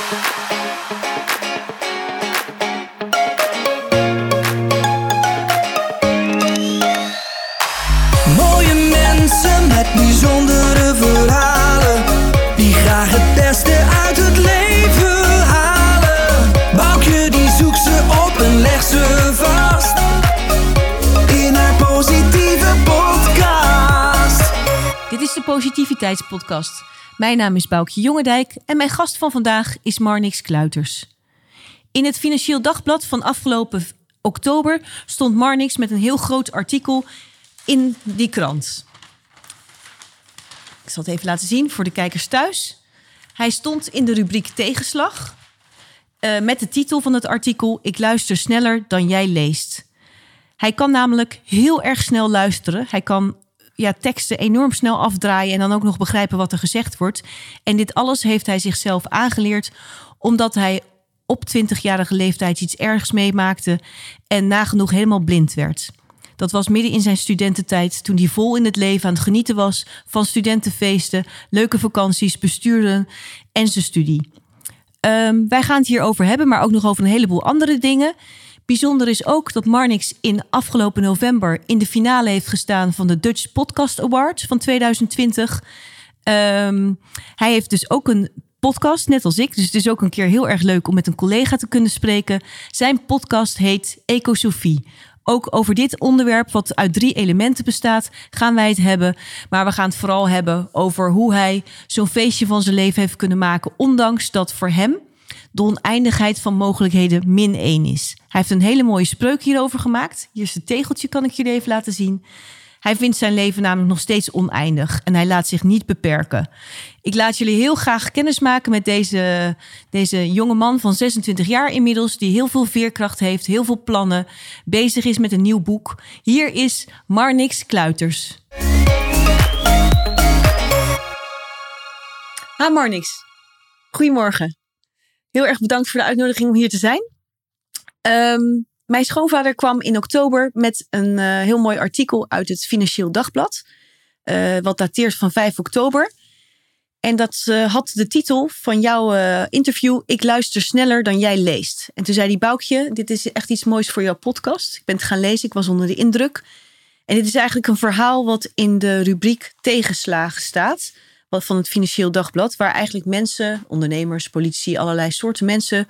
Mooie Positiviteitspodcast. Mijn naam is Boukje Jongendijk en mijn gast van vandaag is Marnix Kluiters. In het Financieel Dagblad van afgelopen oktober stond Marnix met een heel groot artikel in die krant. Ik zal het even laten zien voor de kijkers thuis. Hij stond in de rubriek Tegenslag eh, met de titel van het artikel Ik luister sneller dan jij leest. Hij kan namelijk heel erg snel luisteren. Hij kan ja, teksten enorm snel afdraaien en dan ook nog begrijpen wat er gezegd wordt. En dit alles heeft hij zichzelf aangeleerd omdat hij op 20-jarige leeftijd iets ergs meemaakte en nagenoeg helemaal blind werd. Dat was midden in zijn studententijd, toen hij vol in het leven aan het genieten was van studentenfeesten, leuke vakanties, besturen en zijn studie. Ehm, wij gaan het hierover hebben, maar ook nog over een heleboel andere dingen. Bijzonder is ook dat Marnix in afgelopen november in de finale heeft gestaan van de Dutch Podcast Awards van 2020. Ehm, hij heeft dus ook een podcast, net als ik. Dus het is ook een keer heel erg leuk om met een collega te kunnen spreken. Zijn podcast heet Ecosofie. Ook over dit onderwerp, wat uit drie elementen bestaat, gaan wij het hebben. Maar we gaan het vooral hebben over hoe hij zo'n feestje van zijn leven heeft kunnen maken. Ondanks dat voor hem de oneindigheid van mogelijkheden min 1 is. Hij heeft een hele mooie spreuk hierover gemaakt. Hier is het tegeltje, kan ik jullie even laten zien. Hij vindt zijn leven namelijk nog steeds oneindig en hij laat zich niet beperken. Ik laat jullie heel graag kennis maken met deze, deze jonge man van 26 jaar inmiddels, die heel veel veerkracht heeft, heel veel plannen, bezig is met een nieuw boek. Hier is Marnix Kluiters. Ha Marnix, goedemorgen. Heel erg bedankt voor de uitnodiging om hier te zijn. Ehm, mijn schoonvader kwam in oktober met een eh, heel mooi artikel uit het Financieel Dagblad. eh, wat dateert van 5 oktober. En dat eh, had de titel van jouw interview: Ik luister sneller dan jij leest. En toen zei die Boukje: Dit is echt iets moois voor jouw podcast. Ik ben het gaan lezen, ik was onder de indruk. En dit is eigenlijk een verhaal wat in de rubriek Tegenslagen staat. Van het Financieel Dagblad. Waar eigenlijk mensen, ondernemers, politici, allerlei soorten mensen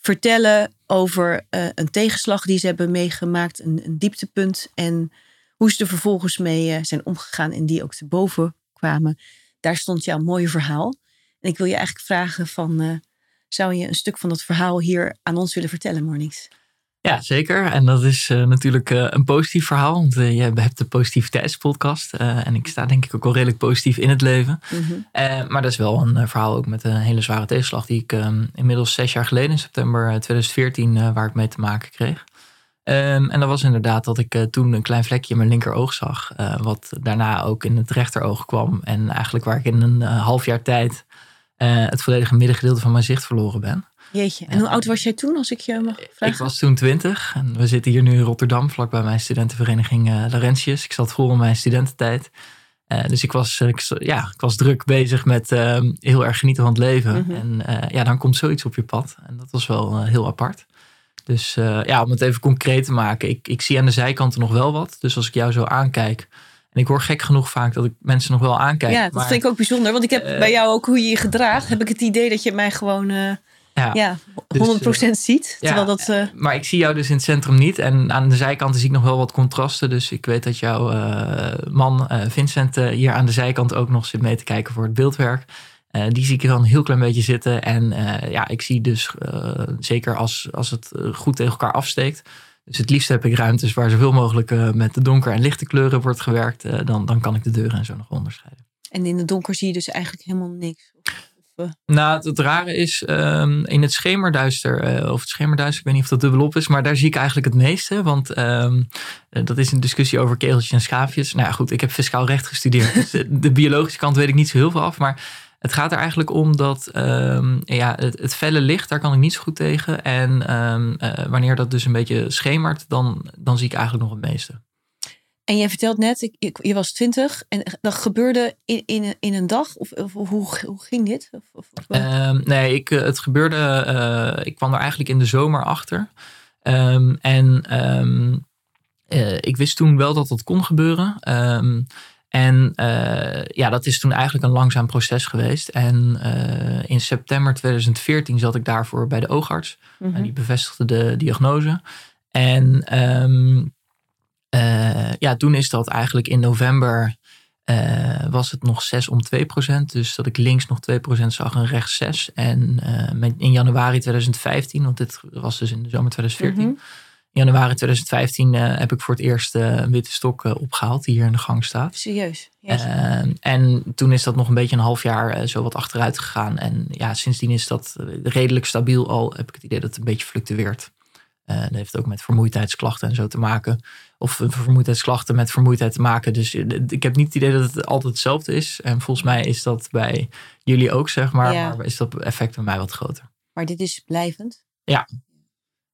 vertellen over eh, een tegenslag die ze hebben meegemaakt, een, dieptepunt en hoe ze er vervolgens mee eh, zijn omgegaan en die ook te boven kwamen. Daar stond jouw mooie verhaal. En ik wil je eigenlijk vragen van, eh, zou je een stuk van dat verhaal hier aan ons willen vertellen, Mornix? Ja, zeker. En dat is eh, natuurlijk eh, een positief verhaal. Want uh, je hebt de positiviteitspodcast. En ik sta denk ik ook wel redelijk positief in het leven. Mhm. maar dat is wel een verhaal ook met een hele zware tegenslag. Die ik ehm, inmiddels zes jaar geleden, in september 2014, waar ik mee te maken kreeg. Um, en dat was inderdaad dat ik toen een klein vlekje in mijn linkeroog zag. wat daarna ook in het rechteroog kwam. En eigenlijk waar ik in een half jaar tijd het volledige middengedeelte van mijn zicht verloren ben. Jeetje, en hoe oud was jij toen, als ik je mag vragen? Ik was toen twintig en we zitten hier nu in Rotterdam, vlakbij mijn studentenvereniging uh, Laurentius. Ik zat vroeger in mijn studententijd. Uh, dus ik was, ik, ja, ik was druk bezig met uh, heel erg genieten van het leven. Mhm. En ja, dan komt zoiets op je pad. En dat was wel heel apart. Dus ja, om het even concreet te maken. Ik, ik zie aan de zijkanten nog wel wat. Dus als ik jou zo aankijk... En ik hoor gek genoeg vaak dat ik mensen nog wel aankijk. Ja, dat maar, vind ik ook bijzonder. Want ik heb bij jou ook hoe je je gedraagt... heb ik het idee dat je mij gewoon... Ja, ja, 100% dus, ziet. Terwijl ja, dat, uh... Maar ik zie jou dus in het centrum niet. En aan de zijkanten zie ik nog wel wat contrasten. Dus ik weet dat jouw uh, man uh, Vincent hier aan de zijkant ook nog zit mee te kijken voor het beeldwerk. die zie ik dan een heel klein beetje zitten. En ja, ik zie dus zeker als, als het goed tegen elkaar afsteekt. Dus het liefst heb ik ruimtes waar zoveel mogelijk met de donker en lichte kleuren wordt gewerkt. dan, dan kan ik de deuren en zo nog onderscheiden. En in het donker zie je dus eigenlijk helemaal niks. Nou, het, rare is um, in het schemerduister, uh, of het schemerduister, ik weet niet of dat dubbelop is, maar daar zie ik eigenlijk het meeste. Want um, dat is een discussie over kegeltjes en schaafjes. Nou ja, goed, ik heb fiscaal recht gestudeerd. dus de, biologische kant weet ik niet zo heel veel af. Maar het gaat er eigenlijk om dat um, ja, het, felle licht, daar kan ik niet zo goed tegen. En uh, wanneer dat dus een beetje schemert, dan, dan zie ik eigenlijk nog het meeste. En jij vertelt net, ik, ik- je was twintig en dat gebeurde in, in, in een dag? Of, of hoe, hoe ging dit? Of, of, of- Ehm, nee, ik, eh, het gebeurde. eh, ik kwam er eigenlijk in de zomer achter. Ehm, en ehm, eh, ik wist toen wel dat dat kon gebeuren. En ja, dat is toen eigenlijk een langzaam proces geweest. En in september 2014 zat ik daarvoor bij de oogarts. Mhm. En die bevestigde de diagnose. En eh, ja, toen is dat eigenlijk in november eh, was het nog 6 om 2% Dus dat ik links nog 2% zag en rechts 6. En eh, in januari 2015, want dit was dus in de zomer 2014. Mhm. In januari 2015 eh, heb ik voor het eerst een witte stok eh, opgehaald die hier in de gang staat. Serieus? Eh, en toen is dat nog een beetje een half jaar zo wat achteruit gegaan. En ja, sindsdien is dat redelijk stabiel. Al heb ik het idee dat het een beetje fluctueert. Dat heeft ook met vermoeidheidsklachten en zo te maken. Of vermoeidheidsklachten met vermoeidheid te maken. Dus eh, ik heb niet het idee dat het altijd hetzelfde is. En volgens mij is dat bij jullie ook, zeg maar. Ja. Maar is dat effect bij mij wat groter. maar dit is blijvend?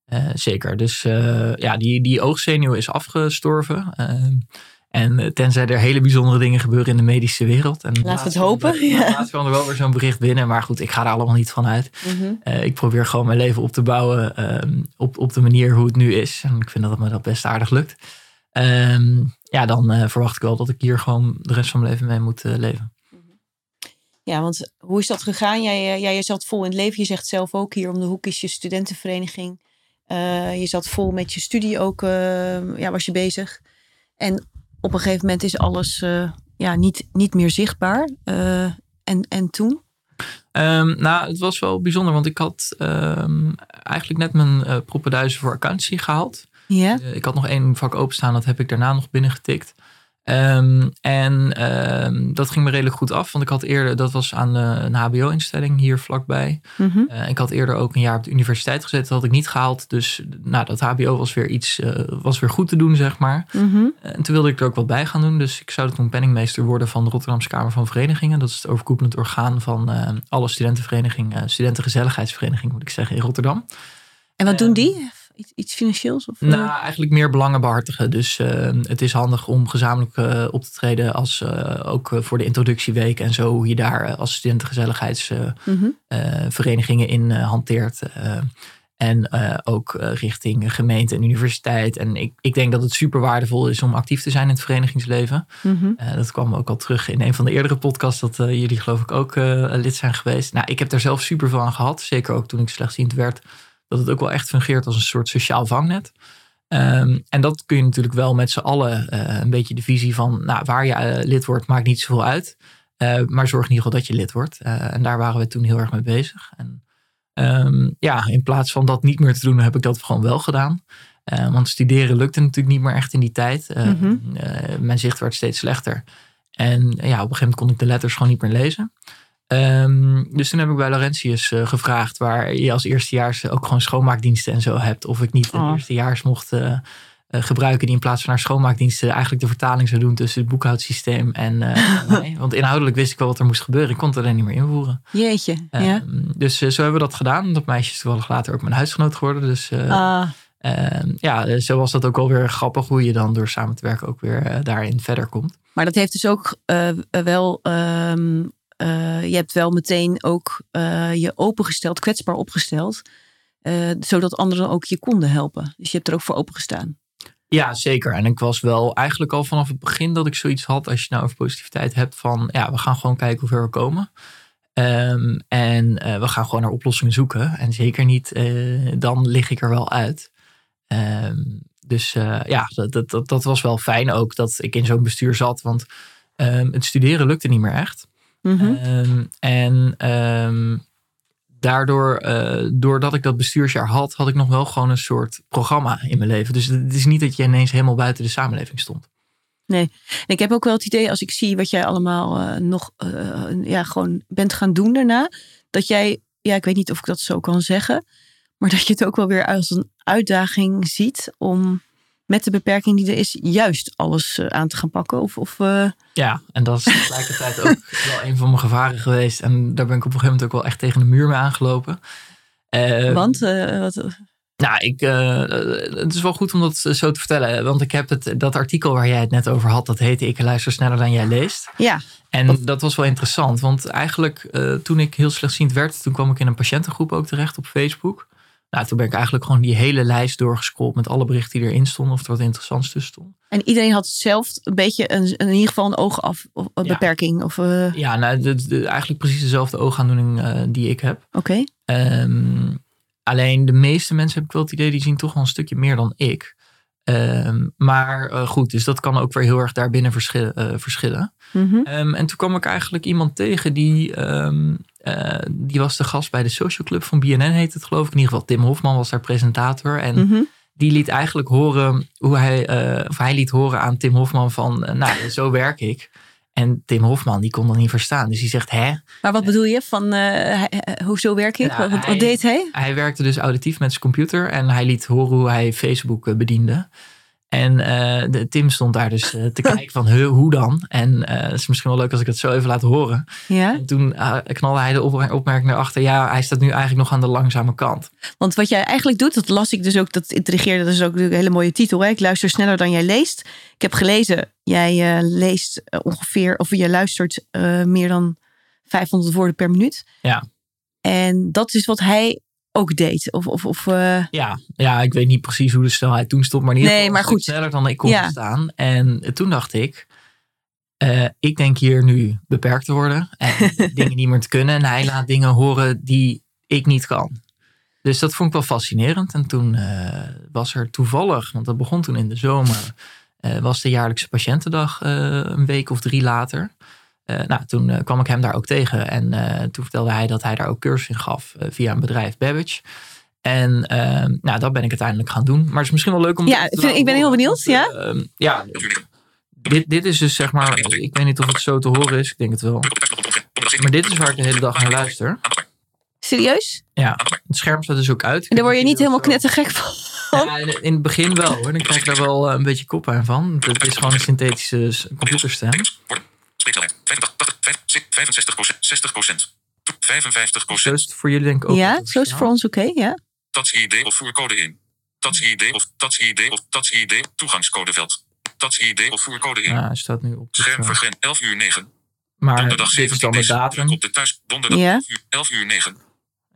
Eh, zeker. Dus eh, ja, die, die oogzenuw is afgestorven. Eh, en eh, tenzij er hele bijzondere dingen gebeuren in de medische wereld. En we het hopen, er- ja. Laatst kwam er wel weer zo'n bericht binnen. Maar goed, ik ga er allemaal niet van uit. Mhm. Eh, ik probeer gewoon mijn leven op te bouwen ehm, op, op de manier hoe het nu is. En ik vind dat het me dat best aardig lukt. Ehm, ja, dan eh, verwacht ik wel dat ik hier gewoon de rest van mijn leven mee moet leven. Ja, want hoe is dat gegaan? Jij, jij, zat vol in het leven. Je zegt zelf ook hier om de hoek is je studentenvereniging. Je zat vol met je studie ook, eh, ja, was je bezig. En op een gegeven moment is alles eh, ja, niet, niet meer zichtbaar. Eh, en, en toen? Ehm, nou, het was wel bijzonder, want ik had ehm, eigenlijk net mijn propenduizen voor accountancy gehaald. Ja. Ik had nog één vak openstaan, dat heb ik daarna nog binnengetikt. Ehm, en ehm, dat ging me redelijk goed af, want ik had eerder, dat was aan eh, een HBO-instelling hier vlakbij. Mhm. Eh, ik had eerder ook een jaar op de universiteit gezeten, dat had ik niet gehaald. Dus nou, dat HBO was weer iets, eh, was weer goed te doen, zeg maar. Mhm. En toen wilde ik er ook wat bij gaan doen. Dus ik zou toen penningmeester worden van de Rotterdamse Kamer van Verenigingen. Dat is het overkoepelend orgaan van alle studentenverenigingen, uh, studentengezelligheidsvereniging moet ik zeggen, in Rotterdam. En wat Ehm, doen die? Iets, iets financieels? Of, eh? Nou, eigenlijk meer belangen behartigen. Dus eh, het is handig om gezamenlijk eh, op te treden als eh, ook eh, voor de introductieweek en zo, hoe je daar eh, als studentengezelligheidsverenigingen Mhm. in eh, hanteert. eh, en eh, ook eh, richting gemeente en universiteit. En ik, ik denk dat het super waardevol is om actief te zijn in het verenigingsleven. Mhm. Eh, dat kwam ook al terug in een van de eerdere podcasts, dat eh, jullie geloof ik ook eh, lid zijn geweest. Nou, ik heb daar zelf super veel aan gehad. Zeker ook toen ik slechtziend werd. Dat het ook wel echt fungeert als een soort sociaal vangnet. Ehm, en dat kun je natuurlijk wel met z'n allen eh, een beetje de visie van nou, waar je eh, lid wordt, maakt niet zoveel uit. Eh, maar zorg in ieder geval dat je lid wordt. En daar waren we toen heel erg mee bezig. En ehm, ja, in plaats van dat niet meer te doen, heb ik dat gewoon wel gedaan. Want studeren lukte natuurlijk niet meer echt in die tijd. Eh, Mhm. mijn zicht werd steeds slechter. En ja, op een gegeven moment kon ik de letters gewoon niet meer lezen. Ehm, dus toen heb ik bij Laurentius eh, gevraagd waar je als eerstejaars ook gewoon schoonmaakdiensten en zo hebt. Of ik niet Oh. eerstejaars mocht eh, eh, gebruiken die in plaats van naar schoonmaakdiensten eigenlijk de vertaling zou doen tussen het boekhoudsysteem en. Want inhoudelijk wist ik wel wat er moest gebeuren. Ik kon het alleen niet meer invoeren. Jeetje. ja. Ehm, dus zo hebben we dat gedaan. Dat meisje is toevallig later ook mijn huisgenoot geworden. Dus Ah, ehm, ja, zo was dat ook wel weer grappig hoe je dan door samen te werken ook weer daarin verder komt. Maar dat heeft dus ook wel. Eh, je hebt wel meteen ook eh, je opengesteld, kwetsbaar opgesteld. eh, zodat anderen ook je konden helpen. Dus je hebt er ook voor opengestaan. Ja, zeker. En ik was wel eigenlijk al vanaf het begin dat ik zoiets had, als je nou over positiviteit hebt, van ja, we gaan gewoon kijken hoe ver we komen. Ehm, en we gaan gewoon naar oplossingen zoeken. En zeker niet, dan lig ik er wel uit. Ehm, dus ja, dat, dat, dat, dat was wel fijn ook dat ik in zo'n bestuur zat. Want ehm, het studeren lukte niet meer echt. Mhm. Ehm, en ehm, daardoor, eh, doordat ik dat bestuursjaar had, had ik nog wel gewoon een soort programma in mijn leven. Dus het is niet dat je ineens helemaal buiten de samenleving stond. En ik heb ook wel het idee, als ik zie wat jij allemaal eh, nog eh, ja, gewoon bent gaan doen daarna, dat jij, ja, ik weet niet of ik dat zo kan zeggen, maar dat je het ook wel weer als een uitdaging ziet om met de beperking die er is, juist alles eh, aan te gaan pakken. Of, of eh, Ja, en dat is tegelijkertijd ook wel een van mijn gevaren geweest. En daar ben ik op een gegeven moment ook wel echt tegen de muur mee aangelopen. Eh, want, wat, Nou, ik, het is wel goed om dat zo te vertellen. Want ik heb het, dat artikel waar jij het net over had, dat heette Ik luister sneller dan jij leest. Ja. En dat was wel interessant. Want eigenlijk toen ik heel slechtziend werd, toen kwam ik in een patiëntengroep ook terecht op Facebook. Nou, toen ben ik eigenlijk gewoon die hele lijst doorgescrolld met alle berichten die erin stonden. Of er wat interessants tussen stond. En iedereen had zelf een beetje een, in ieder geval een oogafbeperking. Of, uh... Ja, nou, de, de, eigenlijk precies dezelfde oogaandoening uh, die ik heb. Oké. Um, Alleen de meeste mensen heb ik wel het idee, die zien toch wel een stukje meer dan ik. Um, maar uh, goed, dus dat kan ook weer heel erg daarbinnen verschillen. Verschillen. Mm -hmm. um, en toen kwam ik eigenlijk iemand tegen die, um, uh, die was de gast bij de Social Club van BNN, heet het geloof ik. In ieder geval Tim Hofman was daar presentator. En mm -hmm. die liet eigenlijk horen hoe hij, of hij liet horen aan Tim Hofman van, nou, zo werk ik. En Tim Hofman, die kon dat niet verstaan. Dus die zegt, hè? Maar wat bedoel je van, uh, hoezo werk ik? Wat, deed hij? Hij werkte dus auditief met zijn computer. En hij liet horen hoe hij Facebook bediende. En uh, de, Tim stond daar dus uh, te kijken van, huh, hoe dan? En het is misschien wel leuk als ik het zo even laat horen. Ja? En toen knalde hij de opmerking erachter. Ja, hij staat nu eigenlijk nog aan de langzame kant. Want wat jij eigenlijk doet, dat las ik dus ook, dat intrigeerde. Dat is ook een hele mooie titel. Hè? Ik luister sneller dan jij leest. Ik heb gelezen, jij leest ongeveer, of je luistert meer dan 500 woorden per minuut. Ja. En dat is wat hij ook deed. Of, of, of uh... ja, ja, ik weet niet precies hoe de snelheid toen stond, maar niet nee, maar goed. sneller dan ik kon ja. staan. En toen dacht ik, uh, ik denk hier nu beperkt te worden en dingen niet meer te kunnen. En hij laat dingen horen die ik niet kan. Dus dat vond ik wel fascinerend. En toen uh, was er toevallig, want dat begon toen in de zomer, was de jaarlijkse patiëntendag een week of drie later. Uh, nou, toen uh, kwam ik hem daar ook tegen. En uh, toen vertelde hij dat hij daar ook cursus in gaf via een bedrijf, Babbage. En ehm, nou, dat ben ik uiteindelijk gaan doen. Maar het is misschien wel leuk om... Ja, te vind, ik ben heel benieuwd. Ja, ehm, ja dit, dit is dus zeg maar... Ik weet niet of het zo te horen is. Ik denk het wel. Maar dit is waar ik de hele dag naar luister. Serieus? Ja, het scherm staat dus ook uit. En daar word je niet helemaal knettergek van? Ja, in het begin wel hoor. Dan krijg ik daar wel een beetje kop aan van. Het is gewoon een synthetische computerstem. Spreeksnelheid 85, 65 60% 55% Zo is het voor jullie denk ik ook. Ja, zo is het voor ons oké, okay, ja. Touch ID of voercode in. Touch ID of Touch ID of Touch ID toegangscodeveld. Touch ID of voercode in. Ja, hij staat nu op. Scherm vergrend 11 uur 9. Maar donderdag dit is dan de datum. Op de thuis donderdag Ja. 11 uur, 11 uur 9.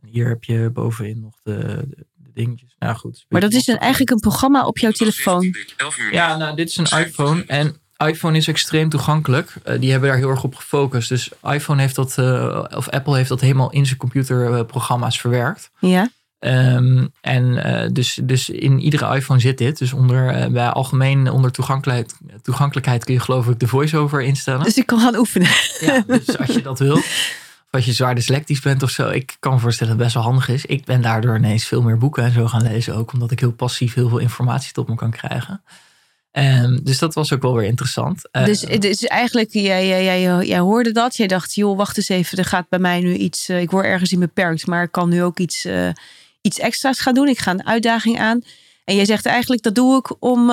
Hier heb je bovenin nog de, de, de dingetjes. Nou goed. Maar dat is een, eigenlijk een programma op jouw telefoon. 11 uur Ja, nou dit is een iPhone en iPhone is extreem toegankelijk. Uh, die hebben daar heel erg op gefocust. Dus iPhone heeft dat, uh, of Apple heeft dat helemaal in zijn computerprogramma's verwerkt. Ja. Um, en uh, dus, dus in iedere iPhone zit dit. Dus onder, bij algemeen onder toegankelijkheid, toegankelijkheid kun je geloof ik de voice-over instellen. Dus ik kan gaan oefenen. Ja, dus als je dat wilt. Of als je zwaar dyslectisch bent of zo. Ik kan me voorstellen dat het best wel handig is. Ik ben daardoor ineens veel meer boeken en zo gaan lezen. Ook omdat ik heel passief heel veel informatie tot me kan krijgen. Um, dus dat was ook wel weer interessant. Uh, Dus, eigenlijk, jij, jij, jij, jij hoorde dat. Jij dacht, joh, wacht eens even. Er gaat bij mij nu iets. Uh, ik word ergens in beperkt. Maar ik kan nu ook iets, uh, iets extra's gaan doen. Ik ga een uitdaging aan. En jij zegt eigenlijk, dat doe ik om,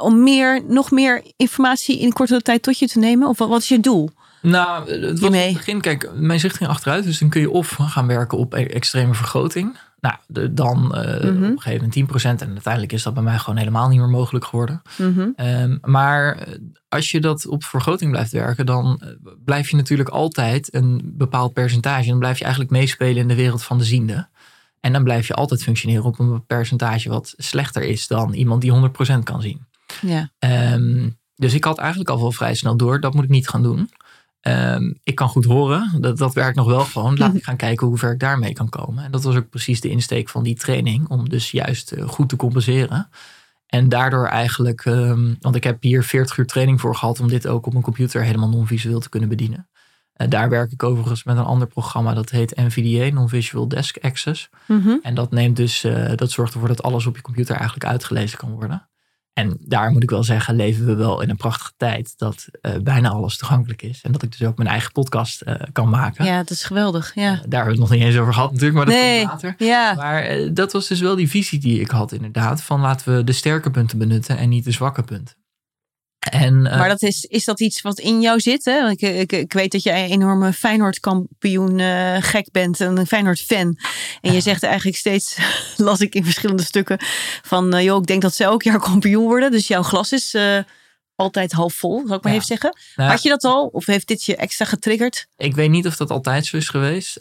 om meer, nog meer informatie in kortere tijd tot je te nemen. Of wat is je doel? Nou, het was in het begin, kijk, mijn zicht ging achteruit. Dus dan kun je of gaan werken op extreme vergroting. Nou, de, dan mm-hmm. op een gegeven moment 10%. En uiteindelijk is dat bij mij gewoon helemaal niet meer mogelijk geworden. Mm-hmm. Um, maar als je dat op vergroting blijft werken, dan blijf je natuurlijk altijd een bepaald percentage. Dan blijf je eigenlijk meespelen in de wereld van de ziende. En dan blijf je altijd functioneren op een percentage wat slechter is dan iemand die 100% kan zien. Ja. Um, dus ik had eigenlijk al wel vrij snel door, dat moet ik niet gaan doen. Um, ik kan goed horen, dat, dat werkt nog wel gewoon. Laat ik gaan kijken hoe ver ik daarmee kan komen. En dat was ook precies de insteek van die training, om dus juist uh, goed te compenseren. En daardoor eigenlijk, um, want ik heb hier 40 uur training voor gehad om dit ook op mijn computer helemaal non-visueel te kunnen bedienen. Uh, daar werk ik overigens met een ander programma, dat heet NVDA, Non-Visual Desk Access. Mm-hmm. En dat neemt dus, uh, dat zorgt ervoor dat alles op je computer eigenlijk uitgelezen kan worden. En daar moet ik wel zeggen, leven we wel in een prachtige tijd dat uh, bijna alles toegankelijk is. En dat ik dus ook mijn eigen podcast uh, kan maken. Ja, dat is geweldig. Ja. Uh, daar hebben we het nog niet eens over gehad natuurlijk, maar dat nee. komt later. Ja. Maar dat was dus wel die visie die ik had inderdaad. Van laten we de sterke punten benutten en niet de zwakke punten. En, eh, Maar dat is, is dat iets wat in jou zit? Hè? Ik, ik, ik weet dat jij een enorme Feyenoord-kampioen eh, gek bent. en Een Feyenoord-fan. En je zegt eigenlijk steeds, las ik in verschillende stukken... van eh, joh, ik denk dat ze elk jaar kampioen worden. Dus jouw glas is altijd half vol, zal ik maar Ja. even zeggen. nou, Had je dat al? Of heeft dit je extra getriggerd? Ik weet niet of dat altijd zo is geweest.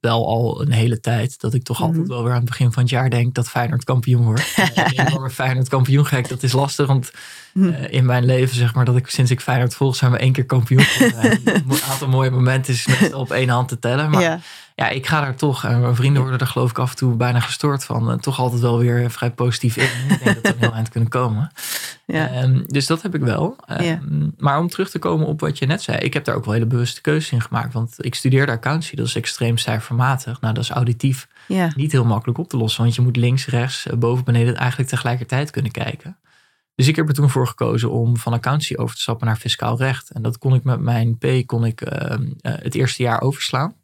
Wel al een hele tijd. Dat ik toch Mhm. altijd wel weer aan het begin van het jaar denk dat Feyenoord kampioen wordt. Een enorme Feyenoord kampioen gek. Dat is lastig. Want Mhm. eh, in mijn leven zeg maar dat ik sinds ik Feyenoord volg zijn we één keer kampioen geworden. Een aantal mooie momenten is meestal op één hand te tellen. Maar ja. Ja. ik ga daar toch. En mijn vrienden worden er geloof ik af en toe bijna gestoord van. eh, toch altijd wel weer vrij positief in. Ik denk dat we een heel eind kunnen komen. Ja. Ehm, dus dat heb ik wel. Ehm, Ja. Maar om terug te komen op wat je net zei. Ik heb daar ook wel hele bewuste keuzes in gemaakt. Want ik studeerde accountancy. Dat is extreem cijfermatig. Nou, dat is auditief ja. niet heel makkelijk op te lossen. Want je moet links, rechts, eh, boven, beneden eigenlijk tegelijkertijd kunnen kijken. Dus ik heb er toen voor gekozen om van accountancy over te stappen naar fiscaal recht. En dat kon ik met mijn P kon ik, ehm, eh, het eerste jaar overslaan.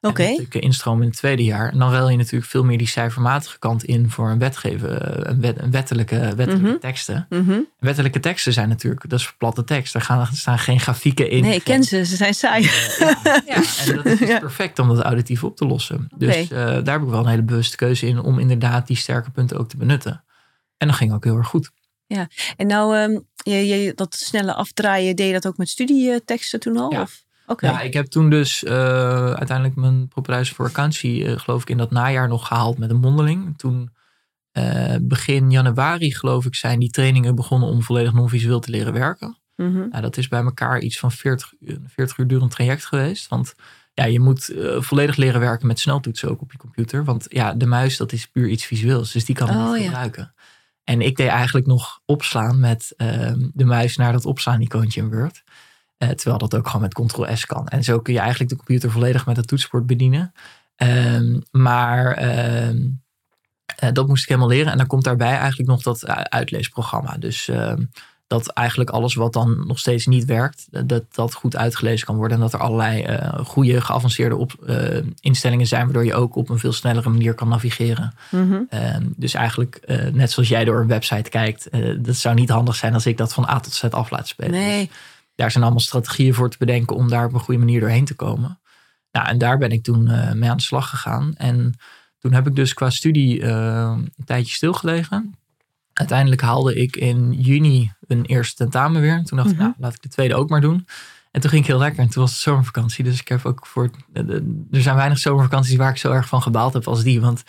Oké. Ik instroom in het tweede jaar. En dan ruil je natuurlijk veel meer die cijfermatige kant in voor een wetgeven, een, wet, een wettelijke, wettelijke Mhm. teksten. Mhm. Wettelijke teksten zijn natuurlijk, dat is platte tekst. Daar gaan, er staan geen grafieken in. Nee, ik ken ze. Ze zijn saai. Eh, ja, ja, en dat is dus Ja. perfect om dat auditief op te lossen. Dus eh, daar heb ik wel een hele bewuste keuze in om inderdaad die sterke punten ook te benutten. En dat ging ook heel erg goed. En nou, ehm, je, je, dat snelle afdraaien, deed je dat ook met studieteksten toen al? Ja. Of? Ja, ik heb toen dus eh, uiteindelijk mijn propeduizen voor accountancy, eh, geloof ik, in dat najaar nog gehaald met een mondeling. Toen eh, begin januari, geloof ik, zijn die trainingen begonnen om volledig non-visueel te leren werken. Mhm. Nou, dat is bij elkaar iets van 40, uur- 40 uur durend traject geweest. Want ja, je moet volledig leren werken met sneltoetsen ook op je computer. Want ja, de muis dat is puur iets visueels. Dus die kan Oh, niet ja. gebruiken. En ik deed eigenlijk nog opslaan met ehm, de muis naar dat opslaan-icoontje in Word. Eh, terwijl dat ook gewoon met Ctrl-S kan. En zo kun je eigenlijk de computer volledig met het toetsenbord bedienen. Ehm, maar ehm, eh, dat moest ik helemaal leren. En dan komt daarbij eigenlijk nog dat eh, uitleesprogramma. Dus ehm, dat eigenlijk alles wat dan nog steeds niet werkt, dat dat goed uitgelezen kan worden. En dat er allerlei goede geavanceerde op, instellingen zijn, waardoor je ook op een veel snellere manier kan navigeren. Mhm. Dus eigenlijk, net zoals jij door een website kijkt, dat zou niet handig zijn als ik dat van A tot Z af laat spelen. Dus Nee. Daar zijn allemaal strategieën voor te bedenken om daar op een goede manier doorheen te komen. Nou, en daar ben ik toen eh, mee aan de slag gegaan. En toen heb ik dus qua studie eh, een tijdje stilgelegen. Uiteindelijk haalde ik in juni een eerste tentamen weer. En toen dacht ik, Mhm. nou, laat ik de tweede ook maar doen. En toen ging ik heel lekker. En toen was het zomervakantie. Dus ik heb ook voor. eh, Er zijn weinig zomervakanties waar ik zo erg van gebaald heb als die. Want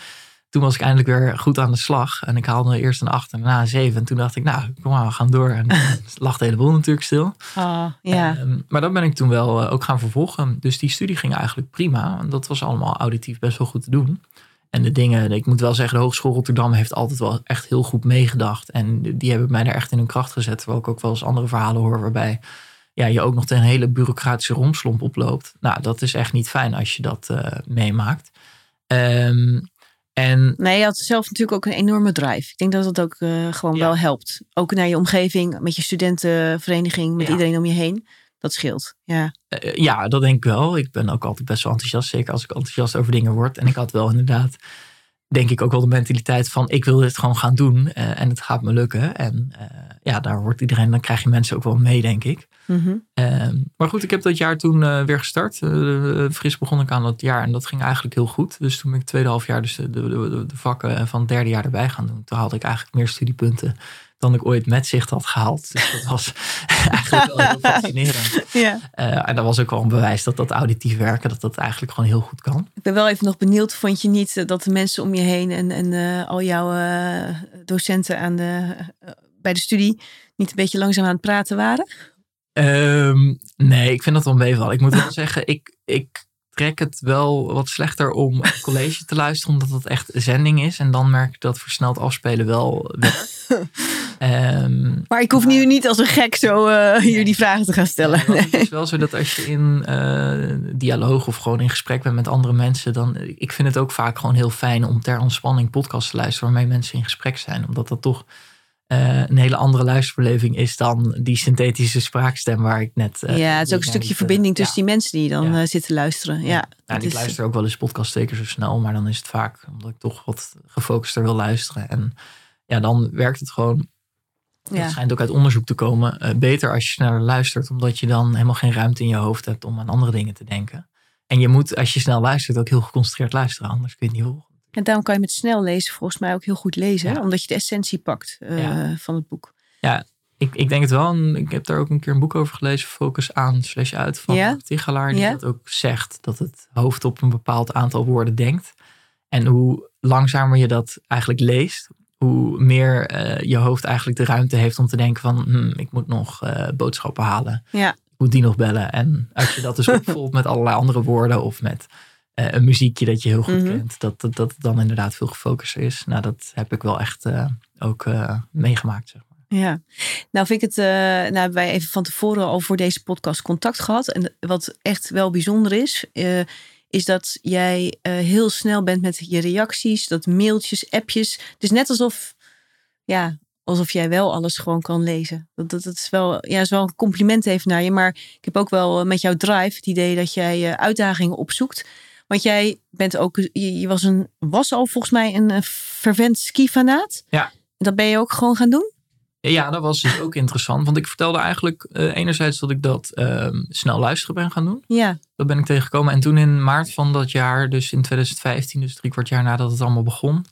toen was ik eindelijk weer goed aan de slag. En ik haalde eerst een 8 en daarna een 7. En toen dacht ik, nou, kom maar, we gaan door. En lag de hele boel natuurlijk stil. Ehm, maar dat ben ik toen wel eh, ook gaan vervolgen. Dus die studie ging eigenlijk prima. En dat was allemaal auditief best wel goed te doen. En de dingen, ik moet wel zeggen, de Hogeschool Rotterdam heeft altijd wel echt heel goed meegedacht. En die hebben mij daar echt in hun kracht gezet. Terwijl ik ook wel eens andere verhalen hoor waarbij ja, je ook nog een hele bureaucratische romslomp oploopt. Nou, dat is echt niet fijn als je dat eh, meemaakt. Ehm, en Nee, je had zelf natuurlijk ook een enorme drive. Ik denk dat dat ook eh, gewoon Ja. wel helpt. Ook naar je omgeving, met je studentenvereniging, met Ja. iedereen om je heen. Dat scheelt. Ja. Eh, ja, dat denk ik wel. Ik ben ook altijd best wel enthousiast. Zeker als ik enthousiast over dingen word. En ik had wel inderdaad, denk ik ook wel de mentaliteit van... ik wil dit gewoon gaan doen eh, en het gaat me lukken. En eh, ja, daar wordt iedereen, dan krijg je mensen ook wel mee, denk ik. Mhm. Ehm, maar goed, ik heb dat jaar toen eh, weer gestart. Fris begon ik aan dat jaar en dat ging eigenlijk heel goed. Dus toen ben ik het tweede half jaar dus de, de, de, de vakken van het derde jaar erbij gaan doen. Toen haalde ik eigenlijk meer studiepunten dan ik ooit met zicht had gehaald. Dus dat was eigenlijk wel heel fascinerend. ja. Eh, en dat was ook wel een bewijs dat dat auditief werken, dat dat eigenlijk gewoon heel goed kan. Ik ben wel even nog benieuwd. Vond je niet eh, dat de mensen om je heen en, en eh, al jouw docenten aan de, bij de studie niet een beetje langzaam aan het praten waren? Ehm, nee, ik vind dat wel. Ik moet wel zeggen, ik, ik trek het wel wat slechter om college te luisteren, omdat het echt zending is. En dan merk ik dat versneld afspelen wel werkt. Ehm, Maar ik hoef nu niet als een gek zo eh, hier die vragen te gaan stellen. Ja, want Nee. Het is wel zo dat als je in eh, dialoog of gewoon in gesprek bent met andere mensen, dan ik vind het ook vaak gewoon heel fijn om ter ontspanning podcasts te luisteren waarmee mensen in gesprek zijn, omdat dat toch eh, een hele andere luisterbeleving is dan die synthetische spraakstem waar ik net. eh, ja, het is ook een stukje net, verbinding eh, tussen die mensen die dan Ja. eh, zitten luisteren. Ja, en ik is- luister ook wel eens podcast zeker zo snel, maar dan is het vaak omdat ik toch wat gefocuster wil luisteren. En ja, dan werkt het gewoon Ja. Het schijnt ook uit onderzoek te komen. eh, beter als je sneller luistert, omdat je dan helemaal geen ruimte in je hoofd hebt om aan andere dingen te denken. En je moet, als je snel luistert, ook heel geconcentreerd luisteren, anders kun je het niet horen. En daarom kan je met snel lezen volgens mij ook heel goed lezen. Ja. Omdat je de essentie pakt eh, Ja. van het boek. Ik, ik denk het wel. En ik heb daar ook een keer een boek over gelezen, Focus aan slash uit van Ja? Mark Tichelaar. Die Ja? dat ook zegt, dat het hoofd op een bepaald aantal woorden denkt. En hoe langzamer je dat eigenlijk leest, hoe meer eh, je hoofd eigenlijk de ruimte heeft om te denken van, hmm, ik moet nog eh, boodschappen halen. Ja. Ik moet die nog bellen. En als je dat dus opvolgt met allerlei andere woorden of met een muziekje dat je heel goed Mhm. kent, dat, dat dan inderdaad veel gefocuster is. Nou, dat heb ik wel echt eh, ook eh, meegemaakt. Zeg maar. Ja, nou vind ik het, eh, nou hebben wij even van tevoren al voor deze podcast contact gehad. En wat echt wel bijzonder is, eh, is dat jij eh, heel snel bent met je reacties, dat mailtjes, appjes. Het is net alsof, ja, alsof jij wel alles gewoon kan lezen. Dat, dat, dat is, wel, ja, is wel een compliment even naar je. Maar ik heb ook wel eh, met jouw drive het idee dat jij eh, uitdagingen opzoekt. Want jij bent ook, je, je was, een, was al volgens mij een eh, fervent skifanaat. Ja. En dat ben je ook gewoon gaan doen? Ja, dat was dus ook interessant. Want ik vertelde eigenlijk eh, enerzijds dat ik dat ehm, snel luisteren ben gaan doen. Ja. Dat ben ik tegengekomen. En toen in maart van dat jaar, dus in 2015, dus drie kwart jaar nadat het allemaal begon.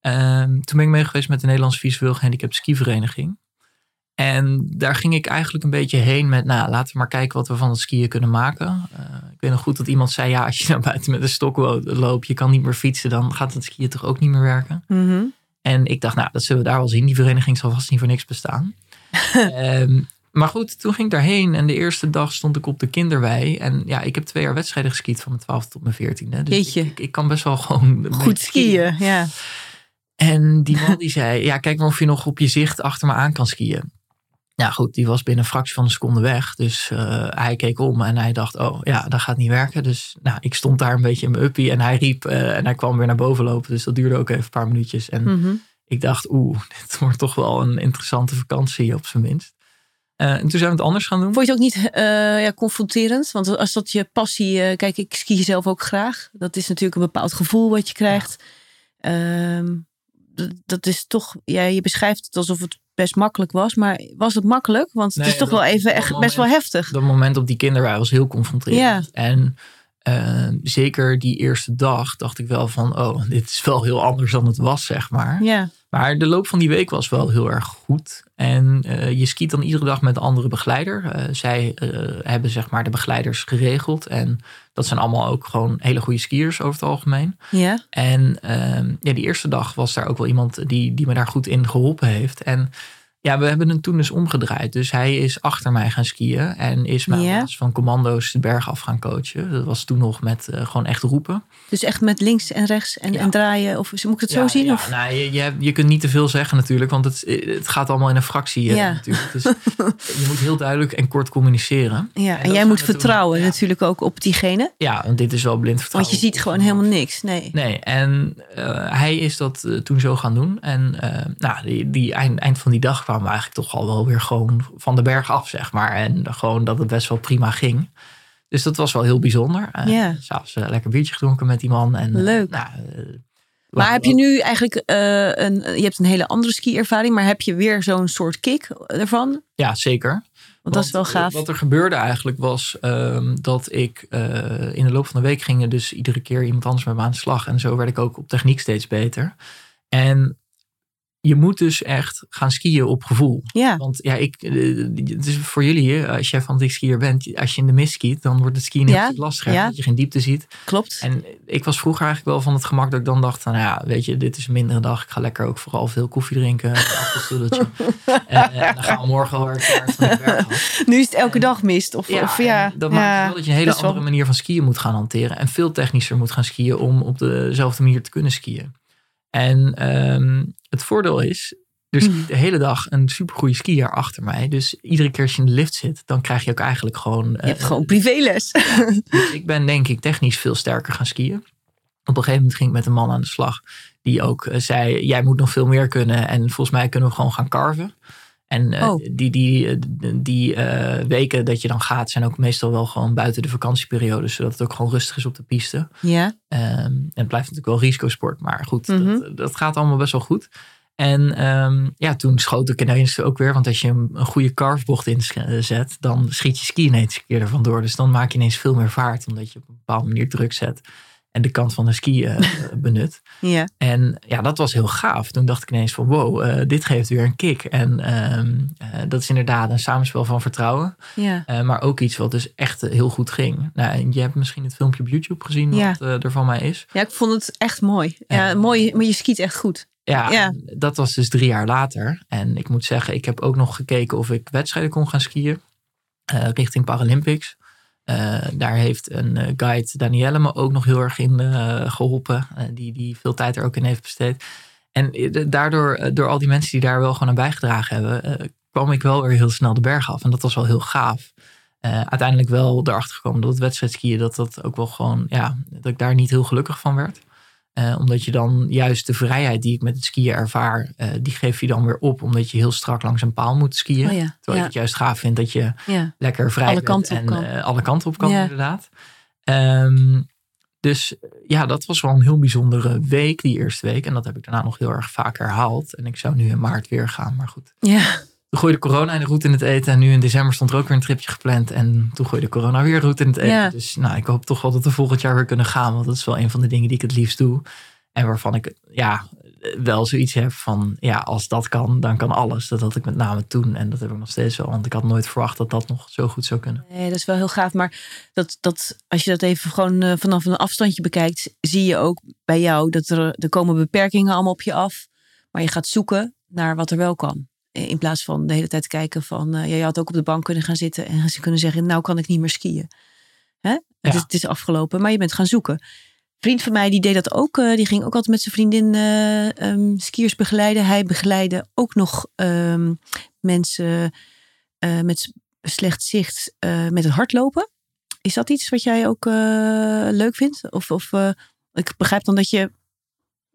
ehm, toen ben ik mee geweest met de Nederlandse visueel gehandicapt skivereniging. En daar ging ik eigenlijk een beetje heen met, nou, laten we maar kijken wat we van het skiën kunnen maken. Eh, ik weet nog goed dat iemand zei, ja, als je naar buiten met een stok loopt, je kan niet meer fietsen, dan gaat het skiën toch ook niet meer werken. Mhm. En ik dacht, nou, dat zullen we daar wel zien. Die vereniging zal vast niet voor niks bestaan. Ehm, maar goed, toen ging ik daarheen en de eerste dag stond ik op de kinderwei. En ja, ik heb twee jaar wedstrijden geskiet van mijn 12 tot mijn 14e. Dus Jeetje. ik, ik, kan best wel gewoon Goed beetje skiën, ja. En die man die zei, ja, kijk maar of je nog op je zicht achter me aan kan skiën. Ja, goed, die was binnen een fractie van een seconde weg. Dus eh, hij keek om en hij dacht, oh ja, dat gaat niet werken. Dus nou, ik stond daar een beetje in mijn uppie en hij riep eh, en hij kwam weer naar boven lopen. Dus dat duurde ook even een paar minuutjes. En Mhm. ik dacht, oeh, dit wordt toch wel een interessante vakantie op zijn minst. Eh, en toen zijn we het anders gaan doen. Vond je het ook niet ja, confronterend? Want als dat je passie... kijk, ik ski zelf ook graag. Dat is natuurlijk een bepaald gevoel wat je krijgt. Ehm, dat, dat is toch... Ja, je beschrijft het alsof het best makkelijk was. Maar was het makkelijk? Want het Nee, is toch dat- wel even echt best wel heftig. Dat moment op die kinderwei was heel confronterend. En eh, zeker die eerste dag dacht ik wel van, oh, dit is wel heel anders dan het was, zeg maar. Ja, Maar de loop van die week was wel heel erg goed. En eh, je skiet dan iedere dag met een andere begeleider. Eh, zij eh, hebben zeg maar de begeleiders geregeld. En dat zijn allemaal ook gewoon hele goede skiers over het algemeen. ja. En ehm, ja, die eerste dag was daar ook wel iemand die, die me daar goed in geholpen heeft. En ja, we hebben het toen dus omgedraaid. Dus hij is achter mij gaan skiën en is mij van commando's de berg af gaan coachen. Dat was toen nog met eh, gewoon echt roepen. Dus echt met links en rechts en, Ja. en draaien. Of moet ik het zo zien? Ja, Of? nou, je, je, je kunt niet te veel zeggen natuurlijk, want het, het gaat allemaal in een fractie Ja. natuurlijk. Dus je moet heel duidelijk en kort communiceren. Ja, en jij moet vertrouwen natuurlijk ook op diegene. Ja, want dit is wel blind Want vertrouwen. je ziet gewoon helemaal niks. Nee. Nee, en eh, hij is dat toen zo gaan doen. En nou, die, die eind, eind van die dag kwamen we eigenlijk toch al wel weer gewoon van de berg af, zeg maar. En gewoon dat het best wel prima ging. Dus dat was wel heel bijzonder. Uh, Ja. S'avonds een lekker biertje gedronken met die man. En, eh, Leuk. nou, eh, Maar heb je nu eigenlijk eh, een, je hebt een hele andere ski-ervaring, maar heb je weer zo'n soort kick ervan? Ja, zeker. Want dat is wel gaaf. eh, Wat er gebeurde eigenlijk was ehm, dat ik eh, in de loop van de week ging dus iedere keer iemand anders met me aan de slag. En zo werd ik ook op techniek steeds beter. En je moet dus echt gaan skiën op gevoel. Ja, Want ja, ik, eh, het is voor jullie, eh, als jij van de skier bent, als je in de mist skiet, dan wordt het skiën heel Ja, stuk lastiger. ja. Dat je geen diepte ziet. klopt. En ik was vroeger eigenlijk wel van het gemak dat ik dan dacht, van, nou ja, weet je, dit is een mindere dag. Ik ga lekker ook vooral veel koffie drinken, een appelstoeltje. en, en dan gaan we morgen wel weer. Nu is het elke dag mist. Of, of ja, dat ja, maakt wel dat je een hele wel- andere manier van skiën moet gaan hanteren. En veel technischer moet gaan skiën om op dezelfde manier te kunnen skiën. En ehm, het voordeel is, er Hmm. skiet de hele dag een supergoeie skier achter mij. Dus iedere keer als je in de lift zit, dan krijg je ook eigenlijk gewoon... Je hebt gewoon privéles. Dus ik ben denk ik technisch veel sterker gaan skiën. Op een gegeven moment ging ik met een man aan de slag. Die ook eh, zei, jij moet nog veel meer kunnen. En volgens mij kunnen we gewoon gaan carven. En eh, Oh. die, die, eh, die eh, weken dat je dan gaat, zijn ook meestal wel gewoon buiten de vakantieperiode. Zodat het ook gewoon rustig is op de piste. Ja, Ehm, en het blijft natuurlijk wel risicosport. Maar goed, Mhm. dat, dat gaat allemaal best wel goed. En ehm, ja, toen schoot ik ineens ook weer. Want als je een, een goede carvebocht inzet, dan schiet je ski ineens een keer er vandoor. Dus dan maak je ineens veel meer vaart. Omdat je op een bepaalde manier druk zet. En de kant van de ski eh, benut. Ja. En ja, dat was heel gaaf. Toen dacht ik ineens van wow, eh, dit geeft weer een kick. En ehm, eh, dat is inderdaad een samenspel van vertrouwen. Ja. Maar ook iets wat dus echt heel goed ging. Nou, en je hebt misschien het filmpje op YouTube gezien Ja. wat er van mij is. ja, ik vond het echt mooi. Ja, mooi, maar je skiet echt goed. Ja, Ja. dat was dus drie jaar later. En ik moet zeggen, ik heb ook nog gekeken of ik wedstrijden kon gaan skiën. richting Paralympics. Eh, daar heeft een eh, guide, Danielle, me ook nog heel erg in eh, geholpen. eh, die, die veel tijd er ook in heeft besteed. En daardoor, door al die mensen die daar wel gewoon aan bijgedragen hebben, kwam ik wel weer heel snel de berg af. En dat was wel heel gaaf. Uiteindelijk wel erachter gekomen dat het wedstrijdskiën, dat dat ook wel gewoon, ja, dat ik daar niet heel gelukkig van werd. Eh, omdat je dan juist de vrijheid die ik met het skiën ervaar, eh, die geef je dan weer op. Omdat je heel strak langs een paal moet skiën. Oh ja. Terwijl ik Ja. het juist gaaf vind dat je Ja. lekker vrij Alle bent kanten op en kan. eh, alle kanten op kan, Ja. inderdaad. Ehm, dus ja, dat was wel een heel bijzondere week, die eerste week. En dat heb ik daarna nog heel erg vaak herhaald. En ik zou nu in maart weer gaan, maar goed. Ja. Toen gooide corona in de route in het eten. En nu in december stond er ook weer een tripje gepland. En toen gooide corona weer route in het eten. Ja. Dus nou, ik hoop toch wel dat we volgend jaar weer kunnen gaan. Want dat is wel een van de dingen die ik het liefst doe. En waarvan ik ja, wel zoiets heb van... Ja, als dat kan, dan kan alles. Dat had ik met name toen. En dat heb ik nog steeds wel. Want ik had nooit verwacht dat dat nog zo goed zou kunnen. Nee, dat is wel heel gaaf. Maar dat, dat, als je dat even gewoon eh, vanaf een afstandje bekijkt, zie je ook bij jou dat er, er komen beperkingen allemaal op je af. Maar je gaat zoeken naar wat er wel kan. Eh, In plaats van de hele tijd kijken van, eh, ja, je had ook op de bank kunnen gaan zitten en ze kunnen zeggen, nou kan ik niet meer skiën. Hè? Het, is, het is afgelopen, maar je bent gaan zoeken. Een vriend van mij die deed dat ook. eh, die ging ook altijd met zijn vriendin ehm, skiers begeleiden. Hij begeleidde ook nog ehm, mensen met slecht zicht met het hardlopen. Is dat iets wat jij ook leuk vindt? Of, of ik begrijp dan dat je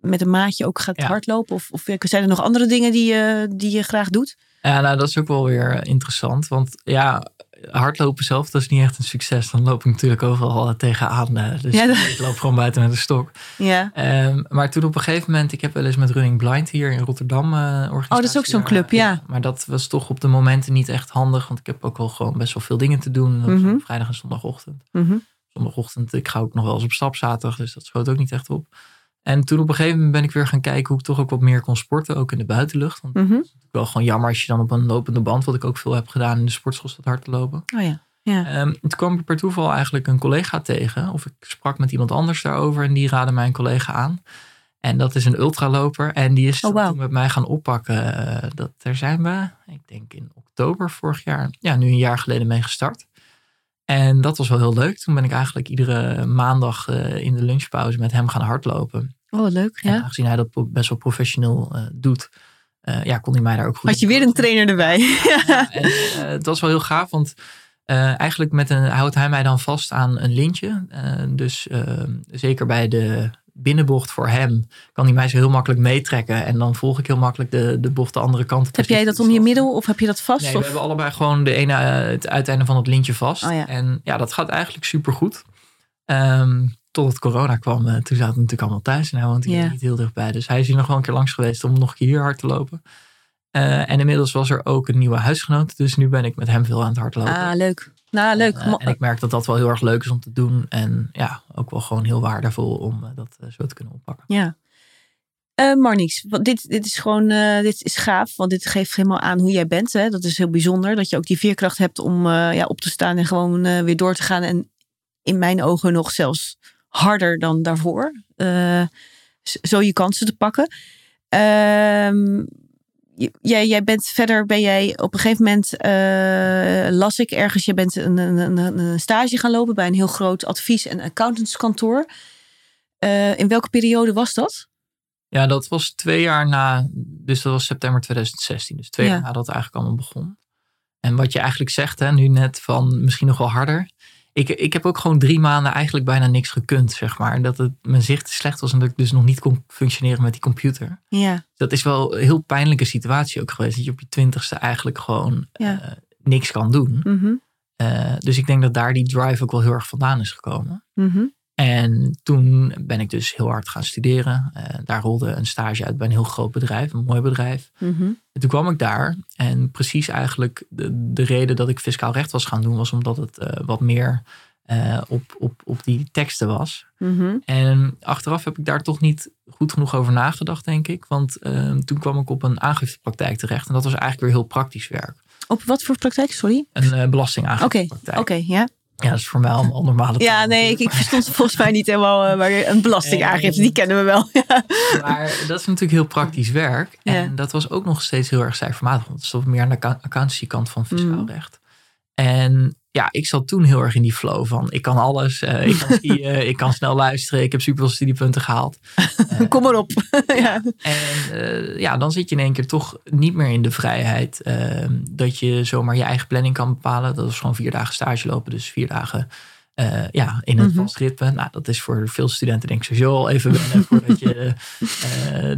met een maatje ook gaat Ja. hardlopen? Of, of zijn er nog andere dingen die, je die je graag doet? Ja, nou, dat is ook wel weer eh, interessant. Want ja, hardlopen zelf, dat is niet echt een succes. Dan loop ik natuurlijk overal eh, tegenaan. eh, Dus Ja, dat- ik loop gewoon buiten met een stok. Ja. Ehm, maar toen op een gegeven moment, ik heb wel eens met Running Blind hier in Rotterdam organisatie. Oh, dat is ook zo'n club, ja. Maar dat was toch op de momenten niet echt handig. Want ik heb ook wel gewoon best wel veel dingen te doen. Mhm. vrijdag en zondagochtend. Mhm. Zondagochtend, ik ga ook nog wel eens op stap zaterdag. Dus dat schoot ook niet echt op. En toen op een gegeven moment ben ik weer gaan kijken hoe ik toch ook wat meer kon sporten. Ook in de buitenlucht. Want Mhm. wel gewoon jammer als je dan op een lopende band, wat ik ook veel heb gedaan in de sportschool, staat hard te lopen. Oh ja. Ja. Ehm, toen kwam ik per toeval eigenlijk een collega tegen. Of ik sprak met iemand anders daarover en die raadde mijn collega aan. En dat is een ultraloper. En die is Oh, toen met mij gaan oppakken. Eh, dat, daar zijn we, ik denk in oktober vorig jaar, ja, nu een jaar geleden mee gestart. En dat was wel heel leuk. Toen ben ik eigenlijk iedere maandag eh, in de lunchpauze met hem gaan hardlopen. Oh, wat leuk. En Ja. aangezien hij dat best wel professioneel eh, doet, eh, ja, kon hij mij daar ook goed Had je weer een trainer erbij? Ja, en, het was wel heel gaaf, want eigenlijk met een, houdt hij mij dan vast aan een lintje. Dus zeker bij de binnenbocht voor hem kan hij mij zo heel makkelijk meetrekken. En dan volg ik heel makkelijk de, de bocht de andere kant op. Heb Dus jij niet dat om je middel of heb je dat vast? Nee, we hebben allebei gewoon de ene, eh, het uiteinde van het lintje vast. Oh ja. En ja, dat gaat eigenlijk super goed. totdat corona kwam, eh, toen zaten we natuurlijk allemaal thuis. En hij woont hier niet heel dichtbij. Dus hij is hier nog wel een keer langs geweest om nog een keer hier hard te lopen. Eh, en inmiddels was er ook een nieuwe huisgenoot. Dus nu ben ik met hem veel aan het hardlopen. Ah, leuk. Nou, leuk. Eh, en ik merk dat dat wel heel erg leuk is om te doen. En ja, ook wel gewoon heel waardevol om eh, dat eh, zo te kunnen oppakken. Ja. Eh Marnix, want dit, dit is gewoon dit is gaaf, want dit geeft helemaal aan hoe jij bent. Hè? Dat is heel bijzonder, dat je ook die veerkracht hebt om ja, op te staan en gewoon weer door te gaan. En in mijn ogen nog zelfs harder dan daarvoor. Zo je kansen te pakken. Jij, jij bent verder, ben jij op een gegeven moment, eh, las ik ergens, je bent een, een, een, stage gaan lopen bij een heel groot advies- en accountantskantoor. Eh, in welke periode was dat? Ja, dat was twee jaar na, dus dat was september 2016. Dus twee Ja. jaar nadat het eigenlijk allemaal begon. En wat je eigenlijk zegt, hè, nu net van misschien nog wel harder. Ik, ik heb ook gewoon drie maanden eigenlijk bijna niks gekund, zeg maar. Dat het, mijn zicht slecht was en dat ik dus nog niet kon functioneren met die computer. Ja, Dat is wel een heel pijnlijke situatie ook geweest. Dat je op je twintigste eigenlijk gewoon Ja. eh, niks kan doen. mhm, Eh, dus ik denk dat daar die drive ook wel heel erg vandaan is gekomen. mhm. En toen ben ik dus heel hard gaan studeren. Eh, daar rolde een stage uit bij een heel groot bedrijf, een mooi bedrijf. Mhm. En toen kwam ik daar en precies eigenlijk de, de reden dat ik fiscaal recht was gaan doen, was omdat het eh, wat meer eh, op, op, op die teksten was. Mhm. En achteraf heb ik daar toch niet goed genoeg over nagedacht, denk ik. Want toen kwam ik op een aangiftepraktijk terecht. En dat was eigenlijk weer heel praktisch werk. Op wat voor praktijk? Sorry. Een uh, Oké, belastingaangiftepraktijk. oké, ja. Ja, dat is voor mij allemaal normale Ja, taal nee, ik, ik verstond volgens mij niet helemaal uh, maar een belastingaangifte. Die kennen we wel. Ja. Maar dat is natuurlijk heel praktisch werk. En Ja. dat was ook nog steeds heel erg cijfermatig. Want het stond meer aan de acc- accountancy-kant van fiscaal Mm. recht. En ja, ik zat toen heel erg in die flow van... ik kan alles, eh, ik kan skiën, ik kan snel luisteren... ik heb superveel studiepunten gehaald. Eh, Kom maar op. ja. En eh, ja, dan zit je in één keer toch niet meer in de vrijheid... eh, dat je zomaar je eigen planning kan bepalen. Dat was gewoon vier dagen stage lopen. Dus vier dagen eh, ja, in het Mhm. vast ritme. Nou, dat is voor veel studenten denk ik sowieso al even wennen... voordat je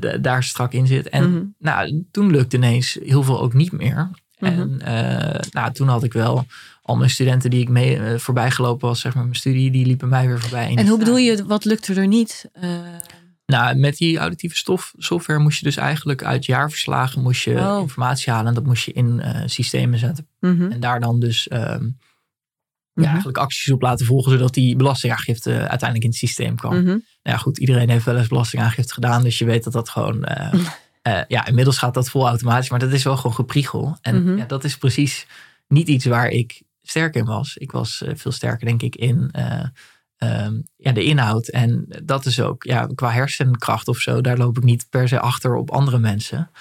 eh, daar strak in zit. En Mhm. nou, toen lukte ineens heel veel ook niet meer. Mhm. En eh, nou, toen had ik wel al mijn studenten die ik mee eh, voorbij gelopen was, zeg maar mijn studie, die liepen mij weer voorbij. En hoe bedoel je, wat lukte er niet? Eh, Nou, met die auditieve stof, software moest je dus eigenlijk uit jaarverslagen moest je Oh. informatie halen. En dat moest je in systemen zetten. mhm. En daar dan dus ehm, Mhm. ja, eigenlijk acties op laten volgen, zodat die belastingaangifte uiteindelijk in het systeem kwam. Mhm. Nou ja, goed, iedereen heeft wel eens belastingaangifte gedaan. Dus je weet dat dat gewoon... eh, ja, inmiddels gaat dat vol automatisch. Maar dat is wel gewoon gepriegel. En Mhm. ja, dat is precies niet iets waar ik sterk in was. Ik was eh, veel sterker, denk ik, in eh, ehm, ja, de inhoud. En dat is ook, ja, qua hersenkracht of zo... daar loop ik niet per se achter op andere mensen.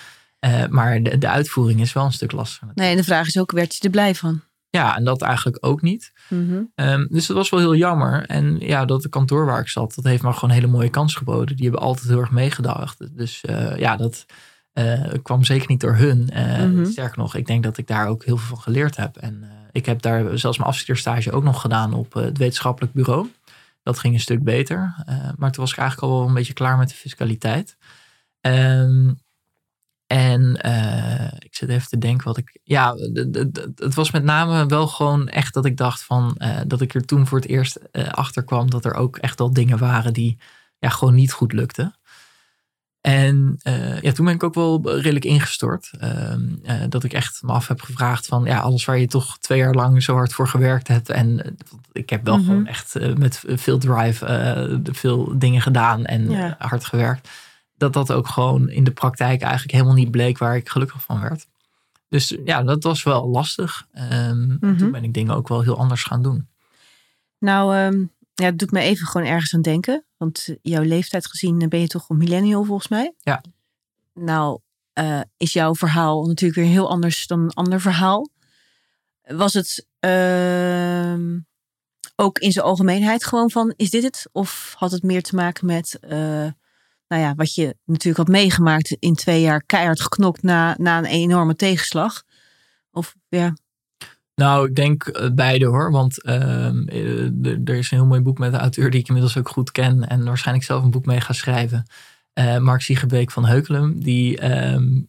Maar de, de uitvoering is wel een stuk lastiger. Nee, en de vraag is ook, werd je er blij van? Ja, en dat eigenlijk ook niet. Mhm. Ehm, dus dat was wel heel jammer. En ja, dat de kantoor waar ik zat, dat heeft me gewoon een hele mooie kans geboden. Die hebben altijd heel erg meegedacht. Dus eh, ja, dat eh, kwam zeker niet door hun. Eh, Mhm. Sterker nog, ik denk dat ik daar ook heel veel van geleerd heb. En ik heb daar zelfs mijn afstudeerstage ook nog gedaan op het wetenschappelijk bureau. Dat ging een stuk beter. Maar toen was ik eigenlijk al wel een beetje klaar met de fiscaliteit. Ehm, en eh, ik zit even te denken wat ik. Ja, het was met name wel gewoon echt dat ik dacht van. eh, dat ik er toen voor het eerst eh, achter kwam dat er ook echt al dingen waren die ja, gewoon niet goed lukten. En ja, toen ben ik ook wel redelijk ingestort. Ehm, eh, dat ik echt me af heb gevraagd van ja, alles waar je toch twee jaar lang zo hard voor gewerkt hebt. En ik heb wel Mhm. gewoon echt met veel drive veel dingen gedaan en Ja. hard gewerkt. Dat dat ook gewoon in de praktijk eigenlijk helemaal niet bleek waar ik gelukkig van werd. Dus ja, dat was wel lastig. Ehm, en Mhm. Toen ben ik dingen ook wel heel anders gaan doen. Nou, ehm, ja, het doet me even gewoon ergens aan denken. Want jouw leeftijd gezien ben je toch een millennial volgens mij? Ja. Nou, eh, is jouw verhaal natuurlijk weer heel anders dan een ander verhaal. Was het ehm, ook in zijn algemeenheid gewoon van, is dit het? Of had het meer te maken met, eh, nou ja, wat je natuurlijk had meegemaakt in twee jaar keihard geknokt na, na een enorme tegenslag? Of ja, Nou, ik denk eh, beide hoor. Want ehm, eh, er is een heel mooi boek met een auteur die ik inmiddels ook goed ken. En waarschijnlijk zelf een boek mee ga schrijven. Eh, Mark Siegerbeek van Heukelum. Die ehm,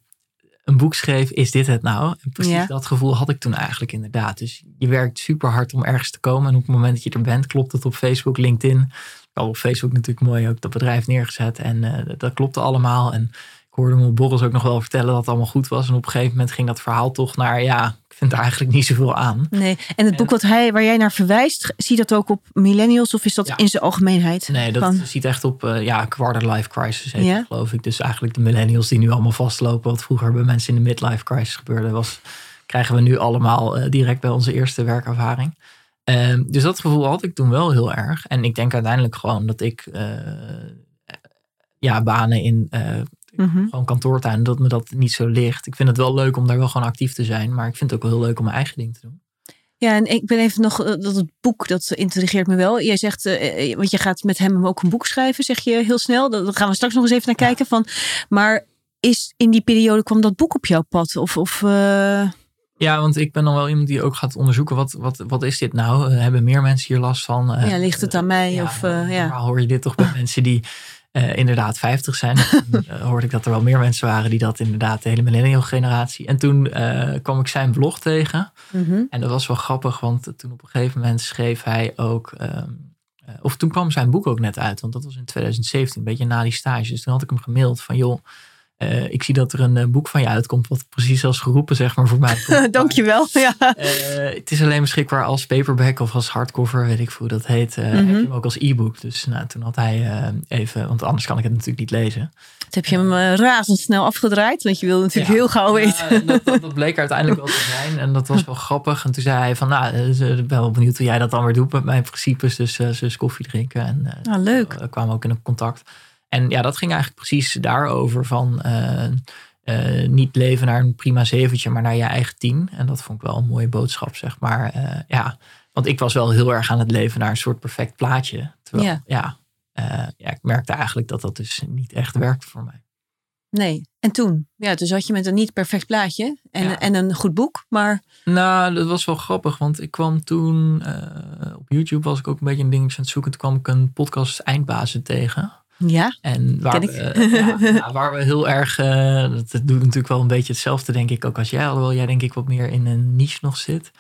een boek schreef, is dit het nou? En precies Ja. dat gevoel had ik toen eigenlijk inderdaad. Dus je werkt super hard om ergens te komen. En op het moment dat je er bent, klopt het op Facebook, LinkedIn. Ik had op Facebook natuurlijk mooi ook dat bedrijf neergezet. En eh, dat klopte allemaal. En ik hoorde op Boris ook nog wel vertellen dat het allemaal goed was. En op een gegeven moment ging dat verhaal toch naar, ja, ik vind er eigenlijk niet zoveel aan. Nee, en het boek wat hij, waar jij naar verwijst, zie dat ook op millennials of is dat Ja. in zijn algemeenheid? Nee, dat Van- ziet echt op eh, ja, quarter life crisis heet Ja? het, geloof ik. Dus eigenlijk de millennials die nu allemaal vastlopen. Wat vroeger bij mensen in de midlife crisis gebeurde, was, krijgen we nu allemaal eh, direct bij onze eerste werkervaring. Ehm, dus dat gevoel had ik toen wel heel erg. En ik denk uiteindelijk gewoon dat ik eh, ja, banen in Mhm. gewoon kantoortuin, dat me dat niet zo ligt. Ik vind het wel leuk om daar wel gewoon actief te zijn. Maar ik vind het ook wel heel leuk om mijn eigen ding te doen. Ja, en ik ben even nog, eh, dat het boek, dat intrigeert me wel. Jij zegt, eh, eh, want je gaat met hem ook een boek schrijven, zeg je heel snel. Daar gaan we straks nog eens even naar Ja. kijken. Van, maar is in die periode, kwam dat boek op jouw pad? Of, of Ja, want ik ben dan wel iemand die ook gaat onderzoeken. Wat, wat, wat is dit nou? Hebben meer mensen hier last van? Ja, ligt het aan mij? Ja, of, eh, ja. Hoor je dit toch bij mensen die eh, inderdaad 50 zijn. En, eh, hoorde ik dat er wel meer mensen waren die dat inderdaad de hele millennial generatie. En toen eh, kwam ik zijn blog tegen. Mhm. En dat was wel grappig, want toen op een gegeven moment schreef hij ook ehm, eh, eh, of toen kwam zijn boek ook net uit, want dat was in 2017, een beetje na die stage. Dus toen had ik hem gemaild van, joh, eh, ik zie dat er een eh, boek van je uitkomt, wat precies als geroepen, zeg maar, voor mij. Dankjewel. Ja. Eh, het is alleen beschikbaar als paperback of als hardcover, weet ik hoe dat heet. Mhm. Heb je hem ook als e-book. Dus nou, toen had hij even, want anders kan ik het natuurlijk niet lezen. Toen heb je hem razendsnel afgedraaid, want je wilde natuurlijk Ja. heel gauw weten. Dat, dat, dat bleek uiteindelijk wel te zijn. En dat was wel grappig. En toen zei hij van, nou, ik ben wel benieuwd hoe jij dat dan weer doet met mijn principes. Dus is koffie drinken. En Ah, leuk. we kwamen ook in contact. En ja, dat ging eigenlijk precies daarover van eh, eh, niet leven naar een prima zeventje, maar naar je eigen tien. En dat vond ik wel een mooie boodschap, zeg maar. Eh, ja, want ik was wel heel erg aan het leven naar een soort perfect plaatje. Terwijl, Ja. ja, ja, ik merkte eigenlijk dat dat dus niet echt werkte voor mij. Nee. En toen? Ja, toen zat je met een niet perfect plaatje en, Ja. en een goed boek. Maar Nou, dat was wel grappig, want ik kwam toen op YouTube was ik ook een beetje een dingetje aan het zoeken. Toen kwam ik een podcast Eindbazen tegen. Ja, En waar, we, eh, ja, waar we heel erg, eh, dat, doet natuurlijk wel een beetje hetzelfde denk ik ook als jij. Alhoewel jij denk ik wat meer in een niche nog zit.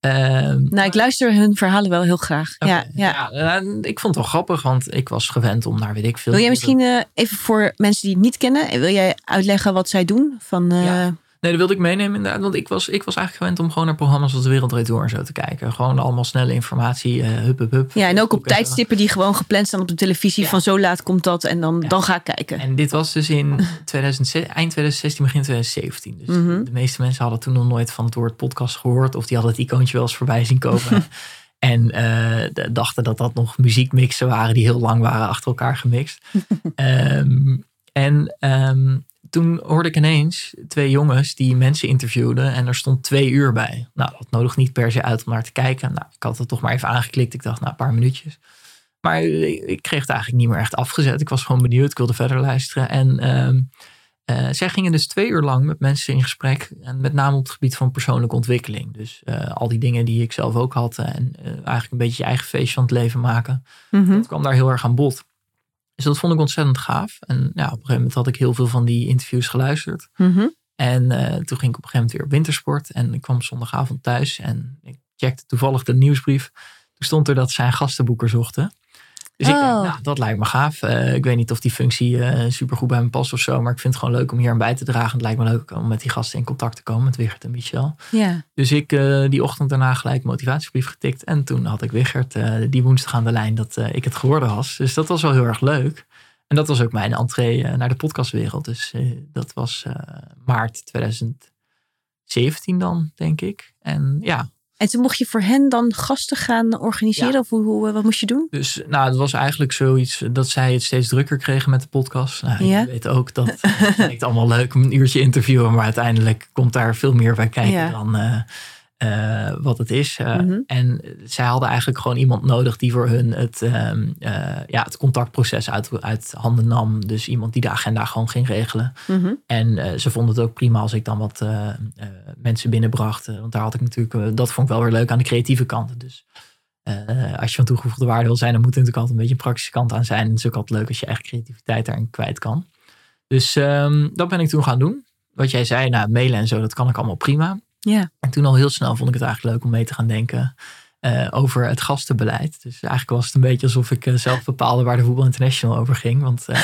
Ehm, nou ik luister hun verhalen wel heel graag. Ja, ja. ja, ik vond het wel grappig, want ik was gewend om naar weet ik veel. Wil jij misschien eh, even voor mensen die het niet kennen, wil jij uitleggen wat zij doen? Van, Ja. Nee, dat wilde ik meenemen inderdaad. Want ik was, ik was eigenlijk gewend om gewoon naar programma's als De Wereld Draait Door en zo te kijken. Gewoon allemaal snelle informatie, eh hup, hup, hup. Ja, en ook op tijdstippen die gewoon gepland staan op de televisie. Ja. Van zo laat komt dat en dan, Ja. dan ga ik kijken. En dit was dus in 2006, eind 2016, begin 2017. Dus Mhm. de meeste mensen hadden toen nog nooit van het woord podcast gehoord. Of die hadden het icoontje wel eens voorbij zien komen. en eh, dachten dat dat nog muziekmixen waren die heel lang waren achter elkaar gemixt. Ehm, en ehm, toen hoorde ik ineens twee jongens die mensen interviewden. En er stond twee uur bij. Nou, dat nodig niet per se uit om naar te kijken. Nou, ik had het toch maar even aangeklikt. Ik dacht, nou, een paar minuutjes. Maar ik kreeg het eigenlijk niet meer echt afgezet. Ik was gewoon benieuwd. Ik wilde verder luisteren. En ehm, eh, zij gingen dus twee uur lang met mensen in gesprek. En met name op het gebied van persoonlijke ontwikkeling. Dus eh, al die dingen die ik zelf ook had. En eh, eigenlijk een beetje je eigen feestje van het leven maken. Mhm. Dat kwam daar heel erg aan bod. Dus dat vond ik ontzettend gaaf. En ja, op een gegeven moment had ik heel veel van die interviews geluisterd. Mhm. En eh, toen ging ik op een gegeven moment weer op wintersport. En ik kwam zondagavond thuis en ik checkte toevallig de nieuwsbrief. Toen stond er dat zij gastenboeker zochten. Dus ik Oh. dacht, nou, dat lijkt me gaaf. Eh, ik weet niet of die functie eh supergoed bij me past of zo. Maar ik vind het gewoon leuk om hier aan bij te dragen. Het lijkt me leuk om met die gasten in contact te komen. Met Wigert en Michel. Ja. Dus ik eh, die ochtend daarna gelijk motivatiebrief getikt. En toen had ik Wigert eh, die woensdag aan de lijn dat eh, ik het geworden was. Dus dat was wel heel erg leuk. En dat was ook mijn entree eh, naar de podcastwereld. Dus eh, dat was eh, maart 2017 dan, denk ik. En ja, En toen mocht je voor hen dan gasten gaan organiseren? Ja. Of hoe, hoe, wat moest je doen? dus nou, het was eigenlijk zoiets dat zij het steeds drukker kregen met de podcast. Nou, Ja. Je weet ook dat het lijkt allemaal leuk om een uurtje interviewen. Maar uiteindelijk komt daar veel meer bij kijken Ja. dan eh, eh, wat het is. Eh, Mhm. En zij hadden eigenlijk gewoon iemand nodig die voor hun het, ehm, eh, ja, het contactproces uit, uit handen nam. Dus iemand die de agenda gewoon ging regelen. Mhm. En ze vonden het ook prima als ik dan wat mensen binnenbracht. Want daar had ik natuurlijk, dat vond ik wel weer leuk aan de creatieve kant. Dus als je van toegevoegde waarde wil zijn, dan moet er natuurlijk altijd een beetje een praktische kant aan zijn. En het is ook altijd leuk als je eigen creativiteit daarin kwijt kan. Dus ehm, dat ben ik toen gaan doen. Wat jij zei, nou, mailen en zo, dat kan ik allemaal prima. Ja. En toen al heel snel vond ik het eigenlijk leuk om mee te gaan denken eh, over het gastenbeleid. Dus eigenlijk was het een beetje alsof ik eh, zelf bepaalde waar de Voetbal International over ging. Want eh,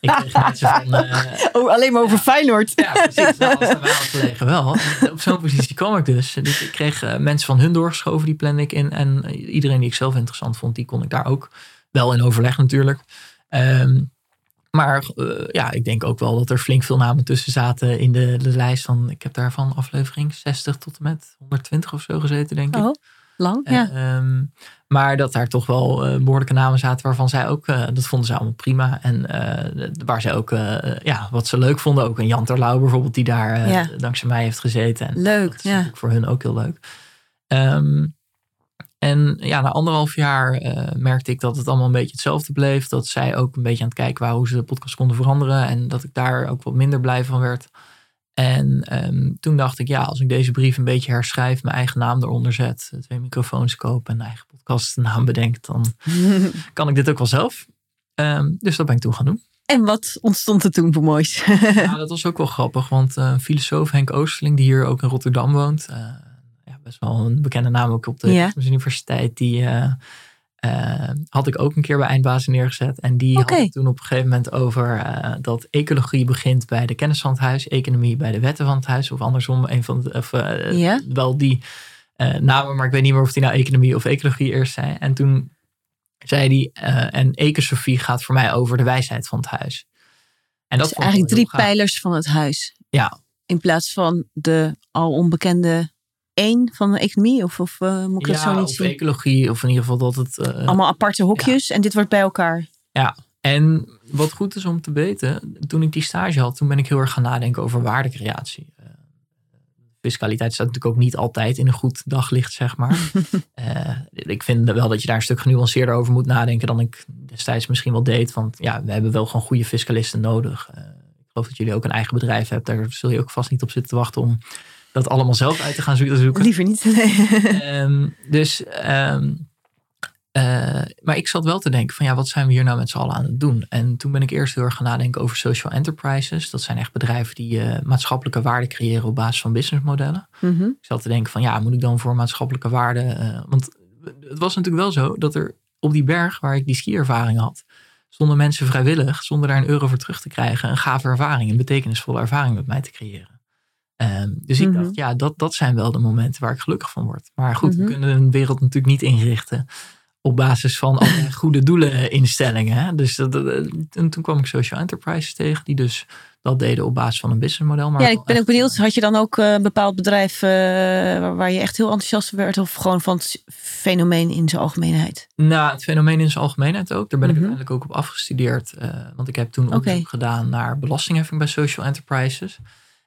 ik kreeg mensen van... Oh, alleen maar over Feyenoord. ja, precies. Nou, als het gelegen wel. En Op zo'n positie kwam ik dus. Dus ik kreeg mensen van hun doorgeschoven, die plande ik in. En iedereen die ik zelf interessant vond, die kon ik daar ook wel in overleg natuurlijk. Ehm, maar eh, ja, ik denk ook wel dat er flink veel namen tussen zaten in de, de lijst van... Ik heb daar van aflevering 60 tot en met 120 of zo gezeten, denk ik. Oh, lang. Ja. Eh, ehm, maar dat daar toch wel eh, behoorlijke namen zaten waarvan zij ook, dat vonden ze allemaal prima. En waar zij ook, ja, wat ze leuk vonden. Ook een Jan Terlouw bijvoorbeeld, die daar Ja. dankzij mij heeft gezeten. En Leuk, dat is ja. voor hun ook heel leuk. Ehm, en ja, na anderhalf jaar eh, merkte ik dat het allemaal een beetje hetzelfde bleef. Dat zij ook een beetje aan het kijken waren hoe ze de podcast konden veranderen. En dat ik daar ook wat minder blij van werd. En ehm, toen dacht ik, ja, als ik deze brief een beetje herschrijf, mijn eigen naam eronder zet, twee microfoons koop en een eigen podcastnaam bedenk, dan kan ik dit ook wel zelf. Ehm, dus dat ben ik toen gaan doen. En wat ontstond er toen voor moois? Ja, dat was ook wel grappig, want eh, filosoof Henk Oosterling, die hier ook in Rotterdam woont, eh, best wel een bekende naam ook op de Ja. Universiteit, die, eh, eh, had ik ook een keer bij Eindbazen neergezet. En die had toen op een gegeven moment over eh, dat ecologie begint bij de kennis van het huis, economie bij de wetten van het huis. Of andersom, een van de, of, Ja. wel die namen, maar ik weet niet meer of die nou economie of ecologie eerst zijn. En toen zei hij, en ecosofie gaat voor mij over de wijsheid van het huis. En dat Dus eigenlijk drie gaaf. pijlers van het huis. Ja. In plaats van de al onbekende één van de economie? Of, of eh, moet ik Ja, zo niet zien? ecologie, of in ieder geval dat het... eh, Allemaal aparte hokjes en dit wordt bij elkaar. Ja, en wat goed is om te weten, toen ik die stage had, toen ben ik heel erg gaan nadenken over waardecreatie. Eh, fiscaliteit staat natuurlijk ook niet altijd in een goed daglicht, zeg maar. Ik vind wel dat je daar een stuk genuanceerder over moet nadenken dan ik destijds misschien wel deed. Want ja, we hebben wel gewoon goede fiscalisten nodig. Ik geloof dat jullie ook een eigen bedrijf hebben. Daar zul je ook vast niet op zitten te wachten om dat allemaal zelf uit te gaan zo- zoeken. Liever niet. Nee. Ehm, dus, ehm, eh, maar ik zat wel te denken van ja, wat zijn we hier nou met z'n allen aan het doen? En toen ben ik eerst heel erg gaan nadenken over social enterprises. Dat zijn echt bedrijven die eh, maatschappelijke waarde creëren op basis van businessmodellen. Mhm. Ik zat te denken van ja, moet ik dan voor maatschappelijke waarde... eh, want het was natuurlijk wel zo dat er op die berg waar ik die skiervaring had... stonden mensen vrijwillig, zonder daar een euro voor terug te krijgen... een gave ervaring, een betekenisvolle ervaring met mij te creëren. Ehm, dus ik Mhm. dacht, ja, dat, dat zijn wel de momenten waar ik gelukkig van word. Maar goed, Mhm. we kunnen een wereld natuurlijk niet inrichten op basis van goede doeleninstellingen. Hè? Dus dat, dat- en toen kwam ik social enterprises tegen, die dus dat deden op basis van een businessmodel. Maar Ja, ik ben ook benieuwd. eh, Had je dan ook eh, een bepaald bedrijf eh, waar je echt heel enthousiast van werd? Of gewoon van het fenomeen in zijn algemeenheid? Nou, het fenomeen in zijn algemeenheid ook. Daar ben ik Mhm. uiteindelijk ook op afgestudeerd. eh, want ik heb toen onderzoek gedaan naar belastingheffing bij social enterprises.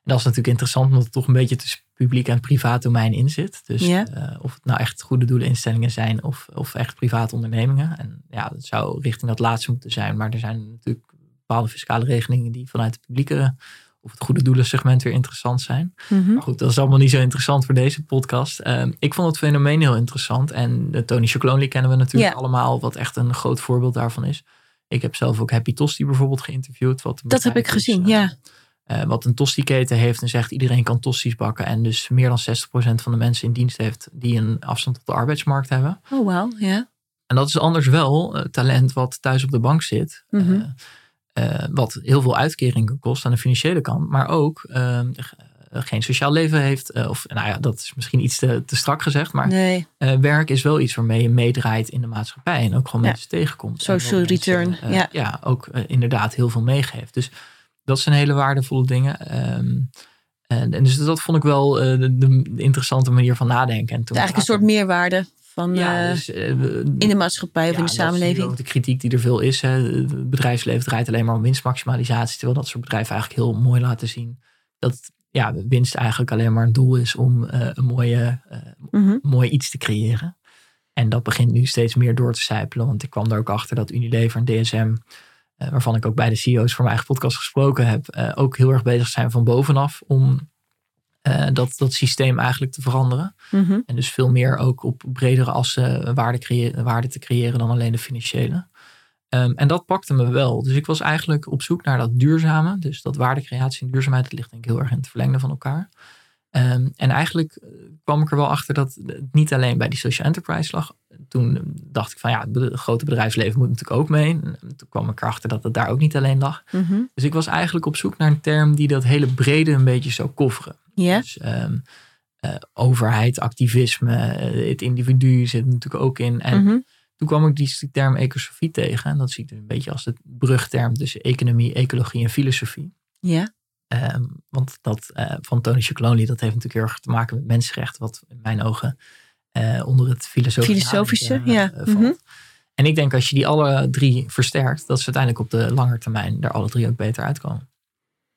Dat is natuurlijk interessant, omdat het toch een beetje tussen publiek en privaat domein in zit. Dus Ja. eh, of het nou echt goede doeleninstellingen zijn of, of echt private ondernemingen. En ja, dat zou richting dat laatste moeten zijn. Maar er zijn natuurlijk bepaalde fiscale regelingen die vanuit het publieke of het goede doelensegment weer interessant zijn. Mhm. Maar goed, dat is allemaal niet zo interessant voor deze podcast. Ehm, ik vond het fenomeen heel interessant. En de Tony Chocolonely kennen we natuurlijk allemaal, wat echt een groot voorbeeld daarvan is. Ik heb zelf ook Happy Tosti bijvoorbeeld geïnterviewd. Wat Dat heb ik is, gezien, eh, ja. Eh, wat een tosti-keten heeft en zegt iedereen kan tosti's bakken. En dus meer dan 60% van de mensen in dienst heeft die een afstand tot de arbeidsmarkt hebben. Oh, wauw. Ja. En dat is anders wel eh, talent wat thuis op de bank zit. eh, Mhm. wat heel veel uitkeringen kost aan de financiële kant. Maar ook geen sociaal leven heeft. of nou ja, dat is misschien iets te, te strak gezegd. Maar Nee. werk is wel iets waarmee je meedraait in de maatschappij. En ook gewoon Ja. mensen tegenkomt. Social mensen, return, ja. ja, ook inderdaad heel veel meegeeft. Dus dat zijn hele waardevolle dingen. Ehm, en, en dus dat vond ik wel eh, de, de interessante manier van nadenken. En toen Eigenlijk een soort meerwaarde van, ja, eh, dus, eh, in de maatschappij of ja, in de dat samenleving. ook de kritiek die er veel is. Hè. Het bedrijfsleven draait alleen maar om winstmaximalisatie. Terwijl dat soort bedrijven eigenlijk heel mooi laten zien. Dat ja, winst eigenlijk alleen maar een doel is om een mooie, Mhm. mooi iets te creëren. En dat begint nu steeds meer door te sijpelen. Want ik kwam er ook achter dat Unilever en DSM, eh, waarvan ik ook bij de CEO's voor mijn eigen podcast gesproken heb, eh, ook heel erg bezig zijn van bovenaf om eh, dat, dat systeem eigenlijk te veranderen. Mhm. En dus veel meer ook op bredere assen waarde, creë- waarde te creëren dan alleen de financiële. Ehm, en dat pakte me wel. Dus ik was eigenlijk op zoek naar dat duurzame. Dus dat waardecreatie en duurzaamheid dat ligt denk ik heel erg in het verlengde van elkaar. Ehm, en eigenlijk eh, kwam ik er wel achter dat het niet alleen bij die social enterprise lag. Toen dacht ik van ja, het grote bedrijfsleven moet natuurlijk ook mee. En toen kwam ik erachter dat het daar ook niet alleen lag. Mhm. Dus ik was eigenlijk op zoek naar een term die dat hele brede een beetje zou kofferen. Dus ehm, eh, overheid, activisme, eh, het individu zit er natuurlijk ook in. En Mhm. toen kwam ik die term ecosofie tegen. En dat zie ik dus een beetje als de brugterm tussen economie, ecologie en filosofie. Ja. Ehm, want dat eh, van Tony Chocolonely, dat heeft natuurlijk heel erg te maken met mensenrechten. Wat in mijn ogen eh, onder het filosofische, Filosofische, ja. eh, valt. Mhm. En ik denk als je die alle drie versterkt, dat ze uiteindelijk op de lange termijn daar alle drie ook beter uitkomen.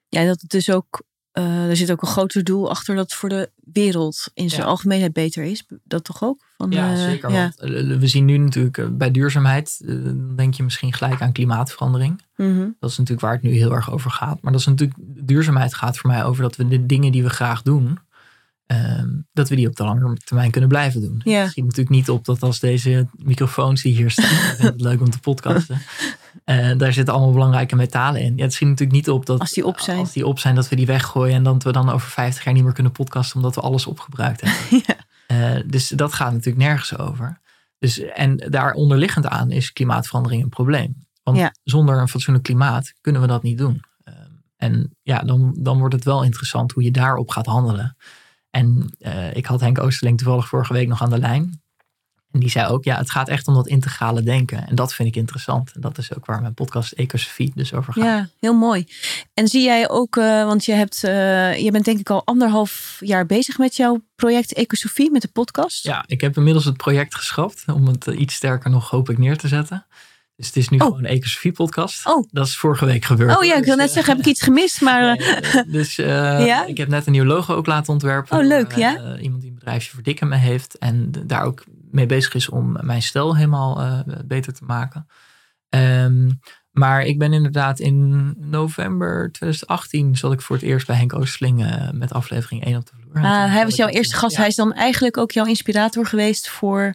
Ja, dat het dus ook, eh, er zit ook een groter doel achter dat voor de wereld in zijn Ja. algemeenheid beter is. Dat toch ook? Van, Ja, eh, zeker. ja. Want eh, we zien nu natuurlijk bij duurzaamheid, dan denk je misschien gelijk aan klimaatverandering. Mhm. Dat is natuurlijk waar het nu heel erg over gaat. Maar dat is natuurlijk, duurzaamheid gaat voor mij over dat we de dingen die we graag doen, ehm, dat we die op de lange termijn kunnen blijven doen. Ja. Het schiet natuurlijk niet op dat als deze microfoons die hier staan, het leuk om te podcasten. eh, daar zitten allemaal belangrijke metalen in. Ja, het schiet natuurlijk niet op dat Als die op zijn. als die op zijn, dat we die weggooien en dat we dan over 50 jaar niet meer kunnen podcasten omdat we alles opgebruikt hebben. Ja. Eh, dus dat gaat natuurlijk nergens over. Dus, en daar onderliggend aan is klimaatverandering een probleem. Want Ja. zonder een fatsoenlijk klimaat kunnen we dat niet doen. Ehm, en ja, dan, dan wordt het wel interessant hoe je daarop gaat handelen. En eh, ik had Henk Oosterling toevallig vorige week nog aan de lijn. En die zei ook, ja, het gaat echt om dat integrale denken. En dat vind ik interessant. En dat is ook waar mijn podcast Ecosofie dus over gaat. Ja, heel mooi. En zie jij ook, eh, want je, hebt, eh, je bent denk ik al anderhalf jaar bezig met jouw project Ecosofie, met de podcast. Ja, ik heb inmiddels het project geschrapt om het eh, iets sterker nog hoop ik neer te zetten. Dus het is nu Oh. gewoon een Ecosofie podcast. Oh. Dat is vorige week gebeurd. Oh ja, ik Dus, wil net eh, zeggen, heb ik iets gemist? Maar nee, eh, dus eh, Ja? ik heb net een nieuw logo ook laten ontwerpen. Oh, leuk, ja? iemand die een bedrijfje verdikken me heeft. En daar ook mee bezig is om mijn stijl helemaal beter te maken. Ehm, maar ik ben inderdaad in november 2018 zat ik voor het eerst bij Henk Oosteling eh, met aflevering 1 op de vloer. Ah, hij was jouw eerste gast. Ja. Hij is dan eigenlijk ook jouw inspirator geweest voor...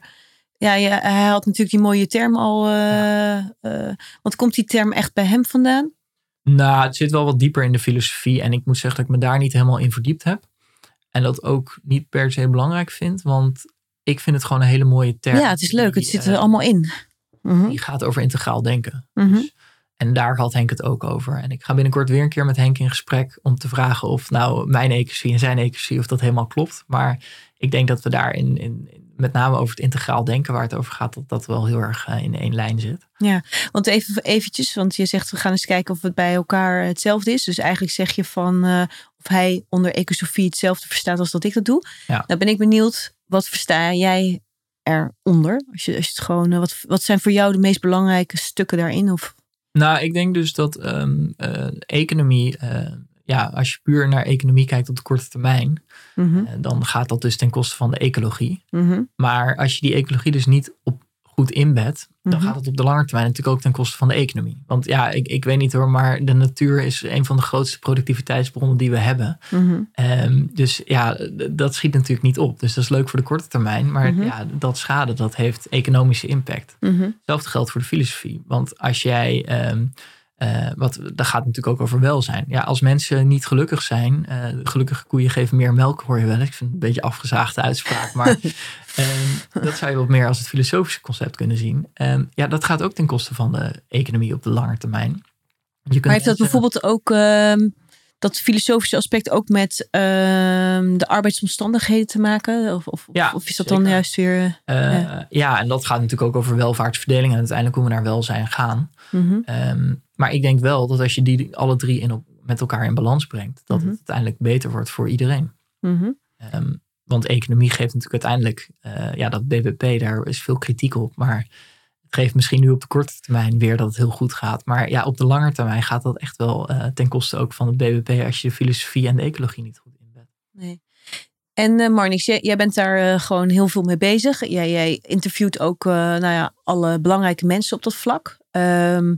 Ja, ja hij had natuurlijk die mooie term al. eh eh, want komt die term echt bij hem vandaan? Nou, het zit wel wat dieper in de filosofie. En ik moet zeggen dat ik me daar niet helemaal in verdiept heb. En dat ook niet per se belangrijk vind. Want ik vind het gewoon een hele mooie term. Ja, het is leuk. Het zit eh, er allemaal in. Mhm, Die gaat over integraal denken. mhm. Dus- en daar had Henk het ook over. En ik ga binnenkort weer een keer met Henk in gesprek om te vragen of nou mijn ecologie en zijn ecologie, of dat helemaal klopt. Maar ik denk dat we daar in, in, in- met name over het integraal denken waar het over gaat, dat dat wel heel erg eh, in één lijn zit. Want even eventjes, want je zegt we gaan eens kijken of het bij elkaar hetzelfde is. Dus eigenlijk zeg je van eh, of hij onder ecosofie hetzelfde verstaat als dat ik dat doe. Ja. Nou ben ik benieuwd, wat versta jij eronder? Als je, als je het gewoon, eh, wat, wat zijn voor jou de meest belangrijke stukken daarin? Of, Nou, ik denk dus dat ehm, eh, economie, eh, ja, als je puur naar economie kijkt op de korte termijn, Mhm, eh, dan gaat dat dus ten koste van de ecologie. mhm, Maar als je die ecologie dus niet op goed inbedt, dan Mhm. gaat het op de lange termijn natuurlijk ook ten koste van de economie. Want ja, ik, ik weet niet hoor, maar de natuur is een van de grootste productiviteitsbronnen die we hebben. Ehm, dus ja, dat schiet natuurlijk niet op. Dus dat is leuk voor de korte termijn. Maar ja, dat schade, dat heeft economische impact. Hetzelfde geldt voor de filosofie. Want als jij, ehm, eh, wat, dat gaat natuurlijk ook over welzijn. Ja, als mensen niet gelukkig zijn, eh, gelukkige koeien geven meer melk, hoor je wel. Ik vind het een beetje afgezaagde uitspraak, maar ehm, dat zou je wat meer als het filosofische concept kunnen zien. Ehm, ja, dat gaat ook ten koste van de economie op de lange termijn. Je kunt Maar heeft dat mensen- bijvoorbeeld ook ehm, dat filosofische aspect ook met ehm, de arbeidsomstandigheden te maken? Of, of, Ja, of is dat dan juist weer... Eh, Ja. ja. en dat gaat natuurlijk ook over welvaartsverdeling en uiteindelijk hoe we naar welzijn gaan. Mhm, Ehm, maar ik denk wel dat als je die alle drie in, op- met elkaar in balans brengt, dat Mhm. het uiteindelijk beter wordt voor iedereen. mhm. Ehm, want economie geeft natuurlijk uiteindelijk, eh, ja, dat BBP, daar is veel kritiek op. Maar het geeft misschien nu op de korte termijn weer dat het heel goed gaat. Maar ja, op de lange termijn gaat dat echt wel eh, ten koste ook van het BBP als je de filosofie en de ecologie niet goed inbedt. Nee. En eh Marnix, jij, bent daar eh, gewoon heel veel mee bezig. Jij, interviewt ook nou ja, alle belangrijke mensen op dat vlak. Ehm,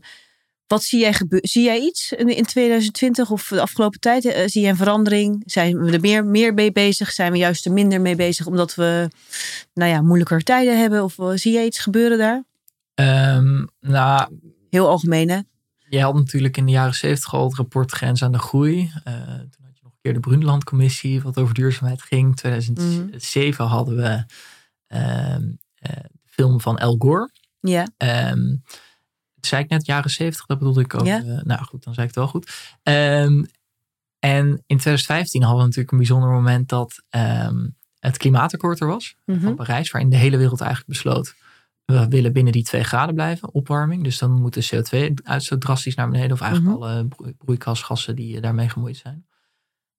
wat zie jij gebeuren? Zie jij iets in, in 2020 of de afgelopen tijd? Zie jij een verandering? Zijn we er meer, meer mee bezig? Zijn we juist er minder mee bezig omdat we nou ja, moeilijker tijden hebben? Of zie jij iets gebeuren daar? Ehm, nou, Heel algemeen hè? Je had natuurlijk in de jaren zeventig al het rapport Grens aan de Groei. Eh, toen had je nog een keer de Brundtland-commissie, wat over duurzaamheid ging. 2007 hadden we ehm, eh, de film van Al Gore. Ja. Ehm, zei ik net jaren zeventig, dat bedoelde ik ook. Eh, nou goed, dan zei ik het wel goed. En in 2015 hadden we natuurlijk een bijzonder moment dat het klimaatakkoord er was Mhm. van Parijs, waarin de hele wereld eigenlijk besloot. We willen binnen die twee graden blijven, opwarming. Dus dan moet de CO2-uitstoot drastisch naar beneden. Of eigenlijk Mhm. alle broe- broeikasgassen die eh, daarmee gemoeid zijn.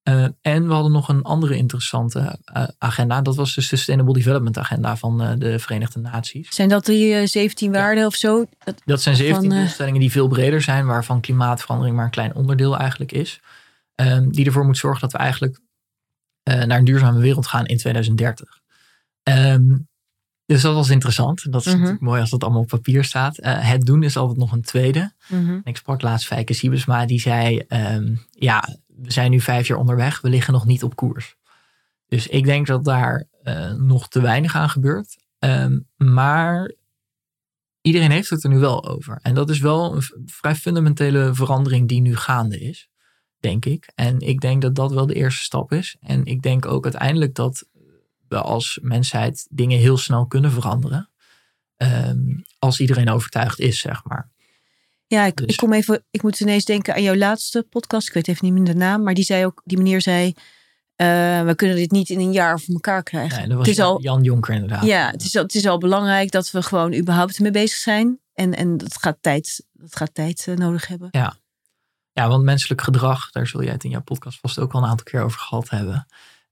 Eh, en we hadden nog een andere interessante eh, agenda. Dat was de Sustainable Development Agenda van de Verenigde Naties. Zijn dat die eh, 17 waarden of zo? Dat, Dat zijn 17 Van, eh, doelstellingen die veel breder zijn, waarvan klimaatverandering maar een klein onderdeel eigenlijk is. Ehm, die ervoor moet zorgen dat we eigenlijk naar een duurzame wereld gaan in 2030. Ehm, dus dat was interessant. Dat is Mhm. natuurlijk mooi als dat allemaal op papier staat. Eh, het doen is altijd nog een tweede. Mhm. Ik sprak laatst Fijke Siebesma, die zei: ehm, Ja, we zijn nu vijf jaar onderweg, we liggen nog niet op koers. Dus ik denk dat daar eh, nog te weinig aan gebeurt. Ehm, maar iedereen heeft het er nu wel over. En dat is wel een vrij fundamentele verandering die nu gaande is, denk ik. En ik denk dat dat wel de eerste stap is. En ik denk ook uiteindelijk dat we als mensheid dingen heel snel kunnen veranderen. Ehm, als iedereen overtuigd is, zeg maar. Ja, ik, Dus- ik kom even. Ik moet ineens denken aan jouw laatste podcast. Ik weet even niet meer de naam, maar die zei ook, die meneer zei, eh, we kunnen dit niet in een jaar voor elkaar krijgen. Nee, dat was het is al, Jan Jonker inderdaad. ja, het is, al, het is al belangrijk dat we gewoon überhaupt ermee bezig zijn. En, en dat gaat tijd, dat gaat tijd eh, nodig hebben. Ja, want menselijk gedrag, daar zul jij het in jouw podcast vast ook al een aantal keer over gehad hebben.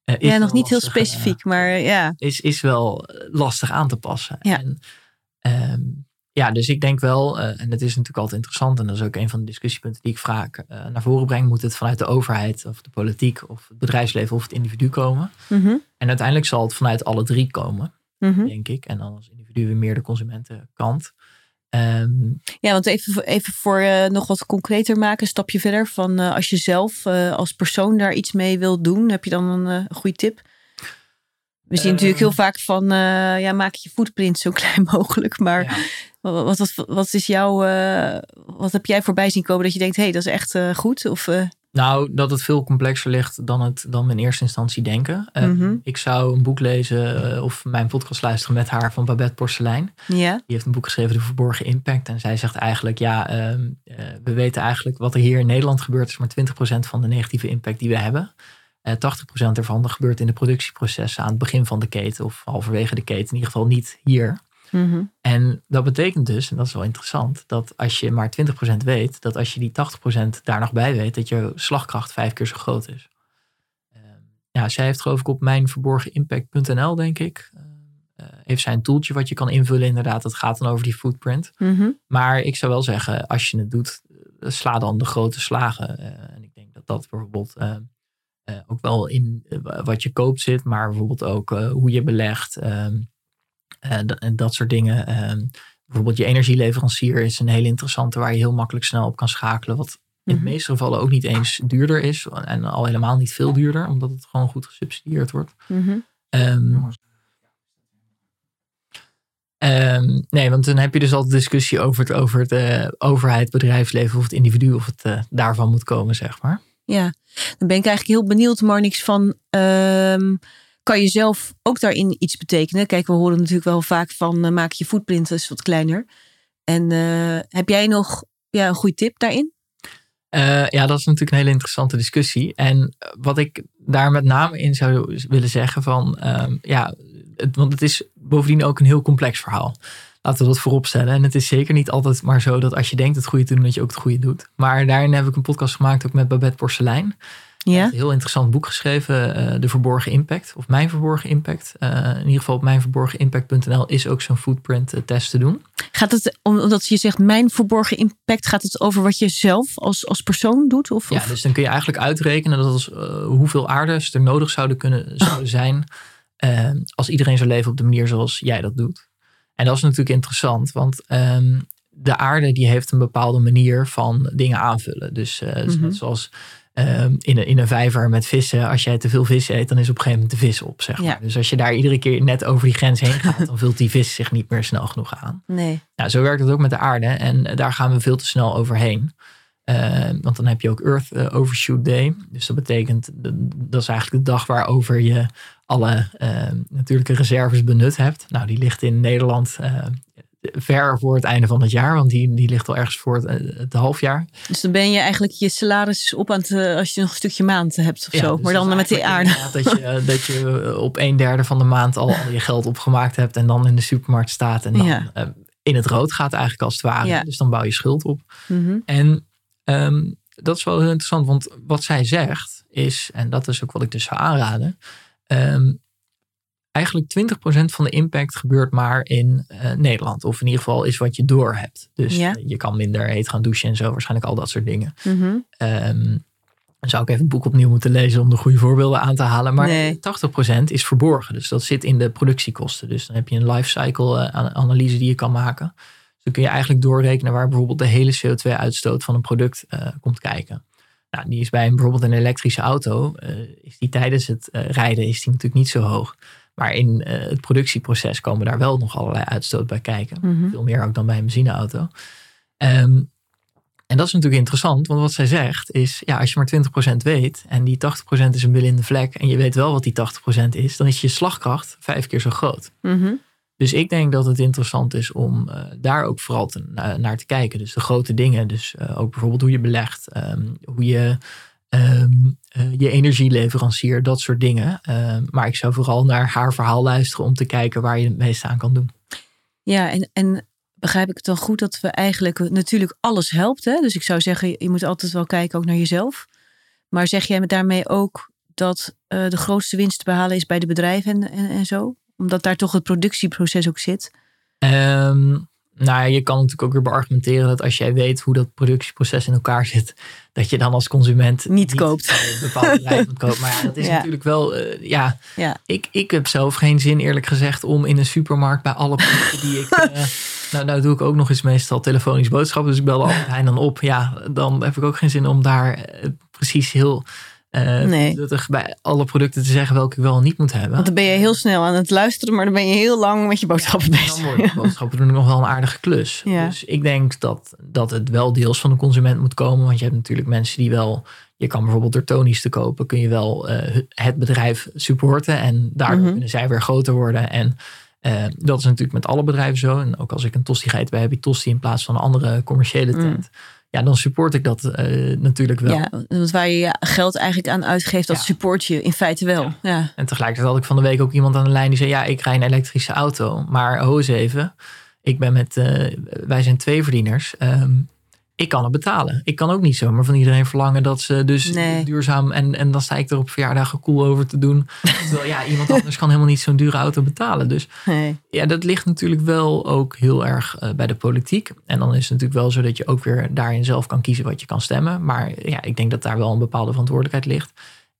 Eh, is Ja, nog niet heel lastig, eh, specifiek, maar ja. is, is wel eh, lastig aan te passen. Ja. En, ehm, ja, dus ik denk wel, en het is natuurlijk altijd interessant, en dat is ook een van de discussiepunten die ik vaak naar voren breng, moet het vanuit de overheid of de politiek of het bedrijfsleven of het individu komen. Mhm, En uiteindelijk zal het vanuit alle drie komen, mhm. denk ik. En dan als individu weer meer de consumentenkant. Ehm, Ja, want even, voor- even voor eh, nog wat concreter maken, een stapje verder. Van eh, als je zelf eh, als persoon daar iets mee wilt doen, heb je dan een goede tip? We zien Ehm. natuurlijk heel vaak van, ja, maak je footprint zo klein mogelijk. Maar ja. wat, wat, wat is jouw, wat heb jij voorbij zien komen dat je denkt, hé, hey, dat is echt goed? Of, Nou, dat het veel complexer ligt dan, het, dan we in eerste instantie denken. Eh, Mhm. Ik zou een boek lezen eh, of mijn podcast luisteren met haar van Babette Porcelein. Die heeft een boek geschreven, De Verborgen Impact. En zij zegt eigenlijk, ja, ehm, eh, we weten eigenlijk wat er hier in Nederland gebeurt, is maar 20% van de negatieve impact die we hebben. Eh 80% ervan gebeurt in de productieprocessen aan het begin van de keten of halverwege de keten, in ieder geval niet hier. Mhm. En dat betekent dus, en dat is wel interessant, dat als je maar 20% weet, dat als je die 80% daar nog bij weet, dat je slagkracht vijf keer zo groot is. Ehm, ja, zij heeft geloof ik op mijnverborgenimpact.nl, denk ik, eh, eh, heeft zij een toeltje wat je kan invullen. Inderdaad, dat gaat dan over die footprint. Mhm. Maar ik zou wel zeggen, als je het doet, eh, sla dan de grote slagen. Eh, en ik denk dat dat bijvoorbeeld ook wel in wat je koopt zit, maar bijvoorbeeld ook hoe je belegt ehm, eh, en dat soort dingen. Ehm, bijvoorbeeld je energieleverancier is een hele interessante waar je heel makkelijk snel op kan schakelen. Wat in Mhm. de meeste gevallen ook niet eens duurder is en al helemaal niet veel duurder, omdat het gewoon goed gesubsidieerd wordt. Mhm. Ehm, ehm, nee, want dan heb je dus altijd discussie over het, over het eh, overheid, bedrijfsleven of het individu, of het eh, daarvan moet komen, zeg maar. Ja, dan ben ik eigenlijk heel benieuwd, Marnix, van ehm, kan je zelf ook daarin iets betekenen? Kijk, we horen natuurlijk wel vaak van eh, maak je footprint eens wat kleiner. En eh, heb jij nog ja, een goede tip daarin? Eh, ja, dat is natuurlijk een hele interessante discussie. En wat ik daar met name in zou willen zeggen van, ehm, ja, het, want het is bovendien ook een heel complex verhaal. Laten we dat voorop stellen. En het is zeker niet altijd maar zo dat als je denkt het goede te doen, dat je ook het goede doet. Maar daarin heb ik een podcast gemaakt ook met Babette Porcelein. Ja, Een heel interessant boek geschreven, eh, De Verborgen Impact, of Mijn Verborgen Impact. Eh, in ieder geval op mijnverborgenimpact.nl is ook zo'n footprint eh, test te doen. gaat het, om- omdat je zegt mijn verborgen impact, gaat het over wat je zelf als, als persoon doet? Of, Ja, dus dan kun je eigenlijk uitrekenen dat als, hoeveel aardes er nodig zouden kunnen zouden zijn als iedereen zou leven op de manier zoals jij dat doet. En dat is natuurlijk interessant, want ehm, de aarde die heeft een bepaalde manier van dingen aanvullen. Dus Mhm. net zoals ehm, in, een, in een vijver met vissen, als jij te veel vis eet, dan is op een gegeven moment de vis op. Zeg maar. Ja. Dus als je daar iedere keer net over die grens heen gaat, dan vult die vis zich niet meer snel genoeg aan. Nee. Nou, zo werkt het ook met de aarde en daar gaan we veel te snel overheen. Eh, want dan heb je ook Earth eh, Overshoot Day. Dus dat betekent, dat is eigenlijk de dag waarover je alle eh, natuurlijke reserves benut hebt. Nou, die ligt in Nederland eh, ver voor het einde van het jaar, want die, die ligt al ergens voor het, eh, het halfjaar. Dus dan ben je eigenlijk je salaris op aan het, eh, als je nog een stukje maand hebt of Ja, zo. dus maar dan met die aarde. Dat je, dat je op een derde van de maand al, al je geld opgemaakt hebt en dan in de supermarkt staat en dan Ja. eh, in het rood gaat eigenlijk als het ware. Ja. Dus dan bouw je schuld op. Mhm. En ehm, dat is wel heel interessant, want wat zij zegt is, en dat is ook wat ik dus zou aanraden, ehm, eigenlijk 20% van de impact gebeurt maar in eh, Nederland. Of in ieder geval is wat je door hebt. Dus Ja. je kan minder heet gaan douchen en zo, waarschijnlijk al dat soort dingen. Mhm. Ehm, dan zou ik even het boek opnieuw moeten lezen om de goede voorbeelden aan te halen. Maar Nee. 80% is verborgen. Dus dat zit in de productiekosten. Dus dan heb je een lifecycle eh, analyse die je kan maken. Dus dan kun je eigenlijk doorrekenen waar bijvoorbeeld de hele CO2-uitstoot van een product eh, komt kijken. Nou, die is bij een, bijvoorbeeld een elektrische auto, is die tijdens het rijden is die natuurlijk niet zo hoog. Maar in eh, het productieproces komen daar wel nog allerlei uitstoot bij kijken. Mhm. Veel meer ook dan bij een benzineauto. Ehm, en dat is natuurlijk interessant, want wat zij zegt is, ja, als je maar 20% weet en die 80% is een blinde vlek en je weet wel wat die 80% is, dan is je slagkracht vijf keer zo groot. Mhm. Dus ik denk dat het interessant is om eh, daar ook vooral te, naar te kijken. Dus de grote dingen. Dus eh, ook bijvoorbeeld hoe je belegt. ehm, hoe je ehm, eh, je energieleverancier. Dat soort dingen. Ehm, maar ik zou vooral naar haar verhaal luisteren. Om te kijken waar je het meeste aan kan doen. Ja, en, en begrijp ik het dan goed dat we eigenlijk natuurlijk alles helpt. Hè? Dus ik zou zeggen, je moet altijd wel kijken ook naar jezelf. Maar zeg jij met daarmee ook dat eh, de grootste winst te behalen is bij de bedrijven en, en, en zo? Omdat daar toch het productieproces ook zit. Ehm, nou ja, je kan natuurlijk ook weer beargumenteren dat als jij weet hoe dat productieproces in elkaar zit, dat je dan als consument Niet koopt. bij een bepaald bedrijf moet kopen. Maar ja, dat is Ja. natuurlijk wel, eh, ja, Ja, ik, ik heb zelf geen zin eerlijk gezegd om in een supermarkt bij alle producten die ik, eh, nou, nou doe ik ook nog eens meestal telefonisch boodschappen, dus ik bel altijd hij dan op. Ja, dan heb ik ook geen zin om daar eh, precies heel eh Nee. nuttig bij alle producten te zeggen welke ik wel en niet moet hebben. want dan ben je heel snel aan het luisteren, maar dan ben je heel lang met je boodschappen bezig. worden boodschappen doen nog wel een aardige klus. Ja. Dus ik denk dat, dat het wel deels van de consument moet komen. Want je hebt natuurlijk mensen die wel... Je kan bijvoorbeeld door Tony's te kopen... kun je wel eh, het bedrijf supporten. En daardoor Mhm. kunnen zij weer groter worden. En eh, dat is natuurlijk met alle bedrijven zo. En ook als ik een tosti ga eten bij Happy Tosti... in plaats van een andere commerciële Mm. Ja, dan support ik dat eh, natuurlijk wel. Ja, want waar je geld eigenlijk aan uitgeeft, dat Ja. support je in feite wel. Ja. En tegelijkertijd had ik van de week ook iemand aan de lijn die zei: Ja, ik rij een elektrische auto. Maar ho eens even. Ik ben met, eh, wij zijn twee verdieners. Ehm, ik kan het betalen. Ik kan ook niet zomaar van iedereen verlangen dat ze dus Nee. duurzaam. En, en dan sta ik er op verjaardagen cool over te doen. Terwijl ja, iemand anders kan helemaal niet zo'n dure auto betalen. Dus Nee. ja, dat ligt natuurlijk wel ook heel erg eh, bij de politiek. En dan is het natuurlijk wel zo dat je ook weer daarin zelf kan kiezen wat je kan stemmen. Maar ja, ik denk dat daar wel een bepaalde verantwoordelijkheid ligt.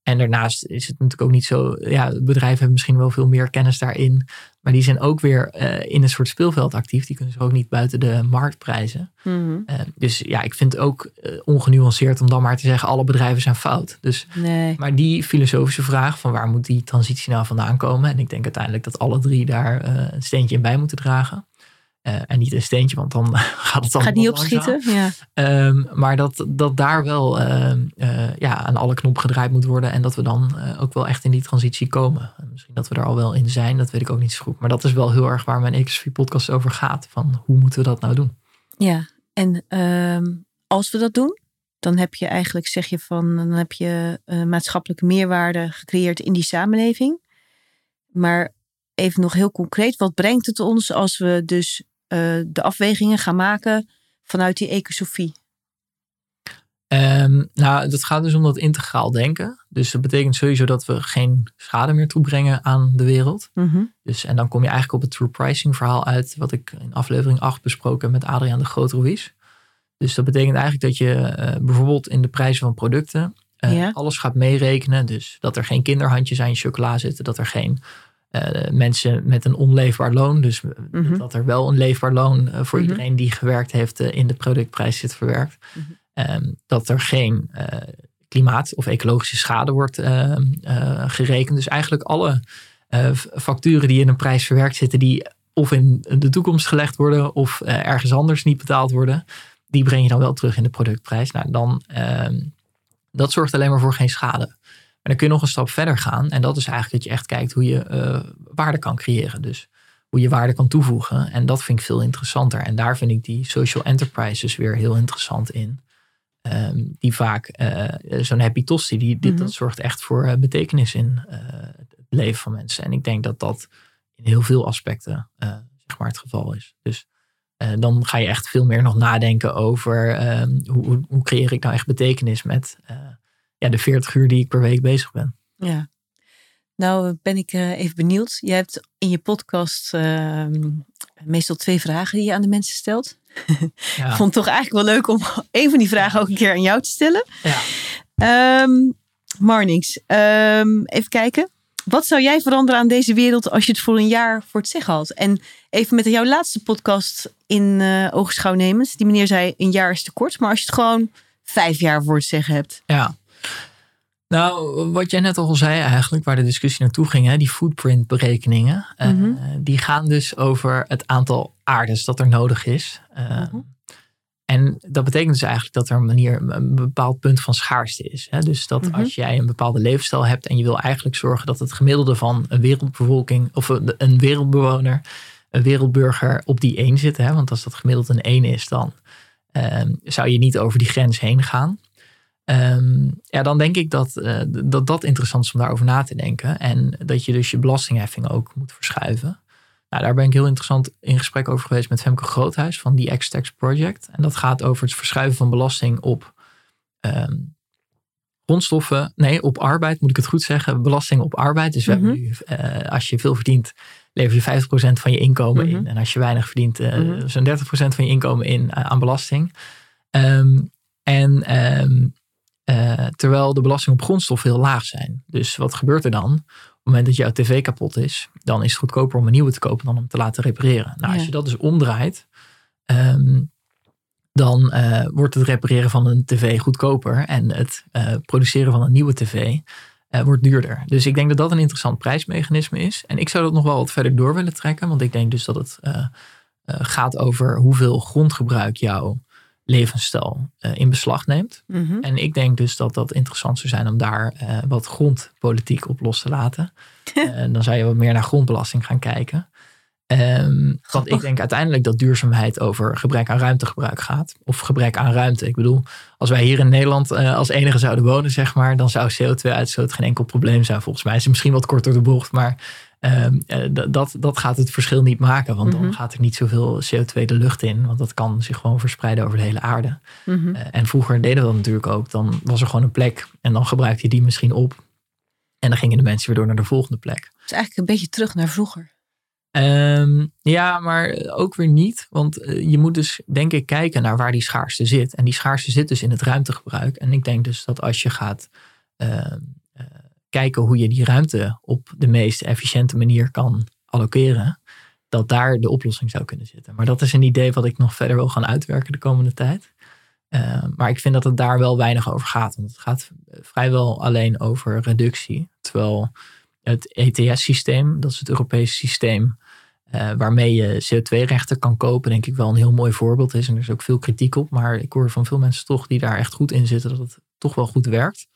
En daarnaast is het natuurlijk ook niet zo. Ja, bedrijven hebben misschien wel veel meer kennis daarin. Maar die zijn ook weer eh, in een soort speelveld actief. Die kunnen zich ook niet buiten de markt prijzen. Mhm. Eh, dus ja, ik vind het ook eh, ongenuanceerd om dan maar te zeggen: alle bedrijven zijn fout. Dus nee. maar die filosofische vraag van waar moet die transitie nou vandaan komen? En ik denk uiteindelijk dat alle drie daar een steentje in bij moeten dragen. Eh, en niet een steentje, want dan gaat het allemaal Gaat niet opschieten? Ja. Ehm, maar dat, dat daar wel ehm, eh, ja, aan alle knoppen gedraaid moet worden. En dat we dan eh, ook wel echt in die transitie komen. En misschien dat we er al wel in zijn, dat weet ik ook niet zo goed. Maar dat is wel heel erg waar mijn XV-podcast over gaat. Van hoe moeten we dat nou doen? Ja, en ehm, als we dat doen, dan heb je eigenlijk, zeg je van, dan heb je maatschappelijke meerwaarde gecreëerd in die samenleving. Maar even nog heel concreet, wat brengt het ons als we dus eh, de afwegingen gaan maken vanuit die ecosofie? Ehm, nou, dat gaat dus om dat integraal denken. Dus dat betekent sowieso dat we geen schade meer toebrengen aan de wereld. Mhm. Dus, en dan kom je eigenlijk op het true pricing verhaal uit, wat ik in aflevering 8 besproken heb met Adriaan de Groot Ruiz. Dus dat betekent eigenlijk dat je eh, bijvoorbeeld in de prijzen van producten eh, Ja. alles gaat meerekenen. Dus dat er geen kinderhandjes aan je chocola zitten, dat er geen eh, mensen met een onleefbaar loon, dus Mhm. dat er wel een leefbaar loon eh, voor Mhm. iedereen die gewerkt heeft eh, in de productprijs zit verwerkt. Mhm. Ehm, dat er geen klimaat- of ecologische schade wordt ehm, eh, gerekend. Dus eigenlijk alle facturen die in een prijs verwerkt zitten, die of in de toekomst gelegd worden of ergens anders niet betaald worden, die breng je dan wel terug in de productprijs. Nou, dan, ehm, dat zorgt alleen maar voor geen schade. Dan kun je nog een stap verder gaan. En dat is eigenlijk dat je echt kijkt hoe je eh, waarde kan creëren. Dus hoe je waarde kan toevoegen. En dat vind ik veel interessanter. En daar vind ik die social enterprises weer heel interessant in. Ehm, die vaak, eh, zo'n happy tosti, die, dit, Mhm. dat zorgt echt voor eh, betekenis in het leven van mensen. En ik denk dat dat in heel veel aspecten zeg maar het geval is. Dus dan ga je echt veel meer nog nadenken over ehm, hoe, hoe, creëer ik nou echt betekenis met ja, de 40 uur die ik per week bezig ben. Ja. Nou ben ik eh, even benieuwd. Je hebt in je podcast ehm, meestal twee vragen die je aan de mensen stelt. Ja, Ik vond het toch eigenlijk wel leuk om een van die vragen ook een keer aan jou te stellen. ja. Ehm Marnix, ehm, even kijken. Wat zou jij veranderen aan deze wereld als je het voor een jaar voor het zeggen had? En even met jouw laatste podcast in eh oogschouw nemen. Die meneer zei een jaar is te kort. Maar als je het gewoon vijf jaar voor het zeggen hebt. Ja. Nou, wat jij net al zei eigenlijk, waar de discussie naartoe ging, hè, die footprint-berekeningen, eh, Mhm. die gaan dus over het aantal aardes dat er nodig is. Eh, Mhm. En dat betekent dus eigenlijk dat er een manier, een bepaald punt van schaarste is. Hè? Dus dat Mhm. als jij een bepaalde levensstijl hebt en je wil eigenlijk zorgen dat het gemiddelde van een wereldbevolking of een wereldbewoner een wereldburger op die 1 zit. Hè? Want als dat gemiddeld een 1 is, dan ehm, zou je niet over die grens heen gaan. Ehm, ja, dan denk ik dat, eh, dat dat interessant is om daarover na te denken. En dat je dus je belastingheffing ook moet verschuiven. Nou, daar ben ik heel interessant in gesprek over geweest met Femke Groothuis van die X-Tax Project. En dat gaat over het verschuiven van belasting op ehm, grondstoffen. Nee, op arbeid moet ik het goed zeggen. Belasting op arbeid. Dus we Mhm. hebben nu, eh, als je veel verdient, lever je 50% van je inkomen Mhm. in. En als je weinig verdient, eh Mhm. zo'n 30% van je inkomen in aan belasting. Ehm, en eh, terwijl de belasting op grondstoffen heel laag zijn. Dus wat gebeurt er dan? Op het moment dat jouw tv kapot is, dan is het goedkoper om een nieuwe te kopen dan om te laten repareren. Nou, als je dat dus omdraait, ehm, dan eh, wordt het repareren van een tv goedkoper en het eh, produceren van een nieuwe tv wordt duurder. Dus ik denk dat dat een interessant prijsmechanisme is. En ik zou dat nog wel wat verder door willen trekken, want ik denk dus dat het gaat over hoeveel grondgebruik jouw levensstijl eh, in beslag neemt. Mhm. En ik denk dus dat dat interessant zou zijn om daar eh, wat grondpolitiek op los te laten. En dan zou je wat meer naar grondbelasting gaan kijken. Ehm, want ik denk uiteindelijk dat duurzaamheid over gebrek aan ruimtegebruik gaat. Of gebrek aan ruimte. Ik bedoel, als wij hier in Nederland eh, als enige zouden wonen, zeg maar, dan zou CO2-uitstoot geen enkel probleem zijn. Volgens mij is het misschien wat korter de bocht, maar eh, dat, dat gaat het verschil niet maken. Want dan Mhm. gaat er niet zoveel CO2 de lucht in. Want dat kan zich gewoon verspreiden over de hele aarde. Mhm. Eh, en vroeger deden we dat natuurlijk ook. Dan was er gewoon een plek en dan gebruikte je die misschien op. En dan gingen de mensen weer door naar de volgende plek. Het is eigenlijk een beetje terug naar vroeger. Ehm, ja, maar ook weer niet. Want eh, je moet dus, denk ik, kijken naar waar die schaarste zit. En die schaarste zit dus in het ruimtegebruik. En ik denk dus dat als je gaat ehm, eh, kijken hoe je die ruimte op de meest efficiënte manier kan allokeren, dat daar de oplossing zou kunnen zitten. Maar dat is een idee wat ik nog verder wil gaan uitwerken de komende tijd. Ehm, maar ik vind dat het daar wel weinig over gaat. Want het gaat vrijwel alleen over reductie. Terwijl het ETS-systeem, dat is het Europese systeem eh, waarmee je CO2-rechten kan kopen, denk ik wel een heel mooi voorbeeld is. En er is ook veel kritiek op. Maar ik hoor van veel mensen toch die daar echt goed in zitten, dat het toch wel goed werkt.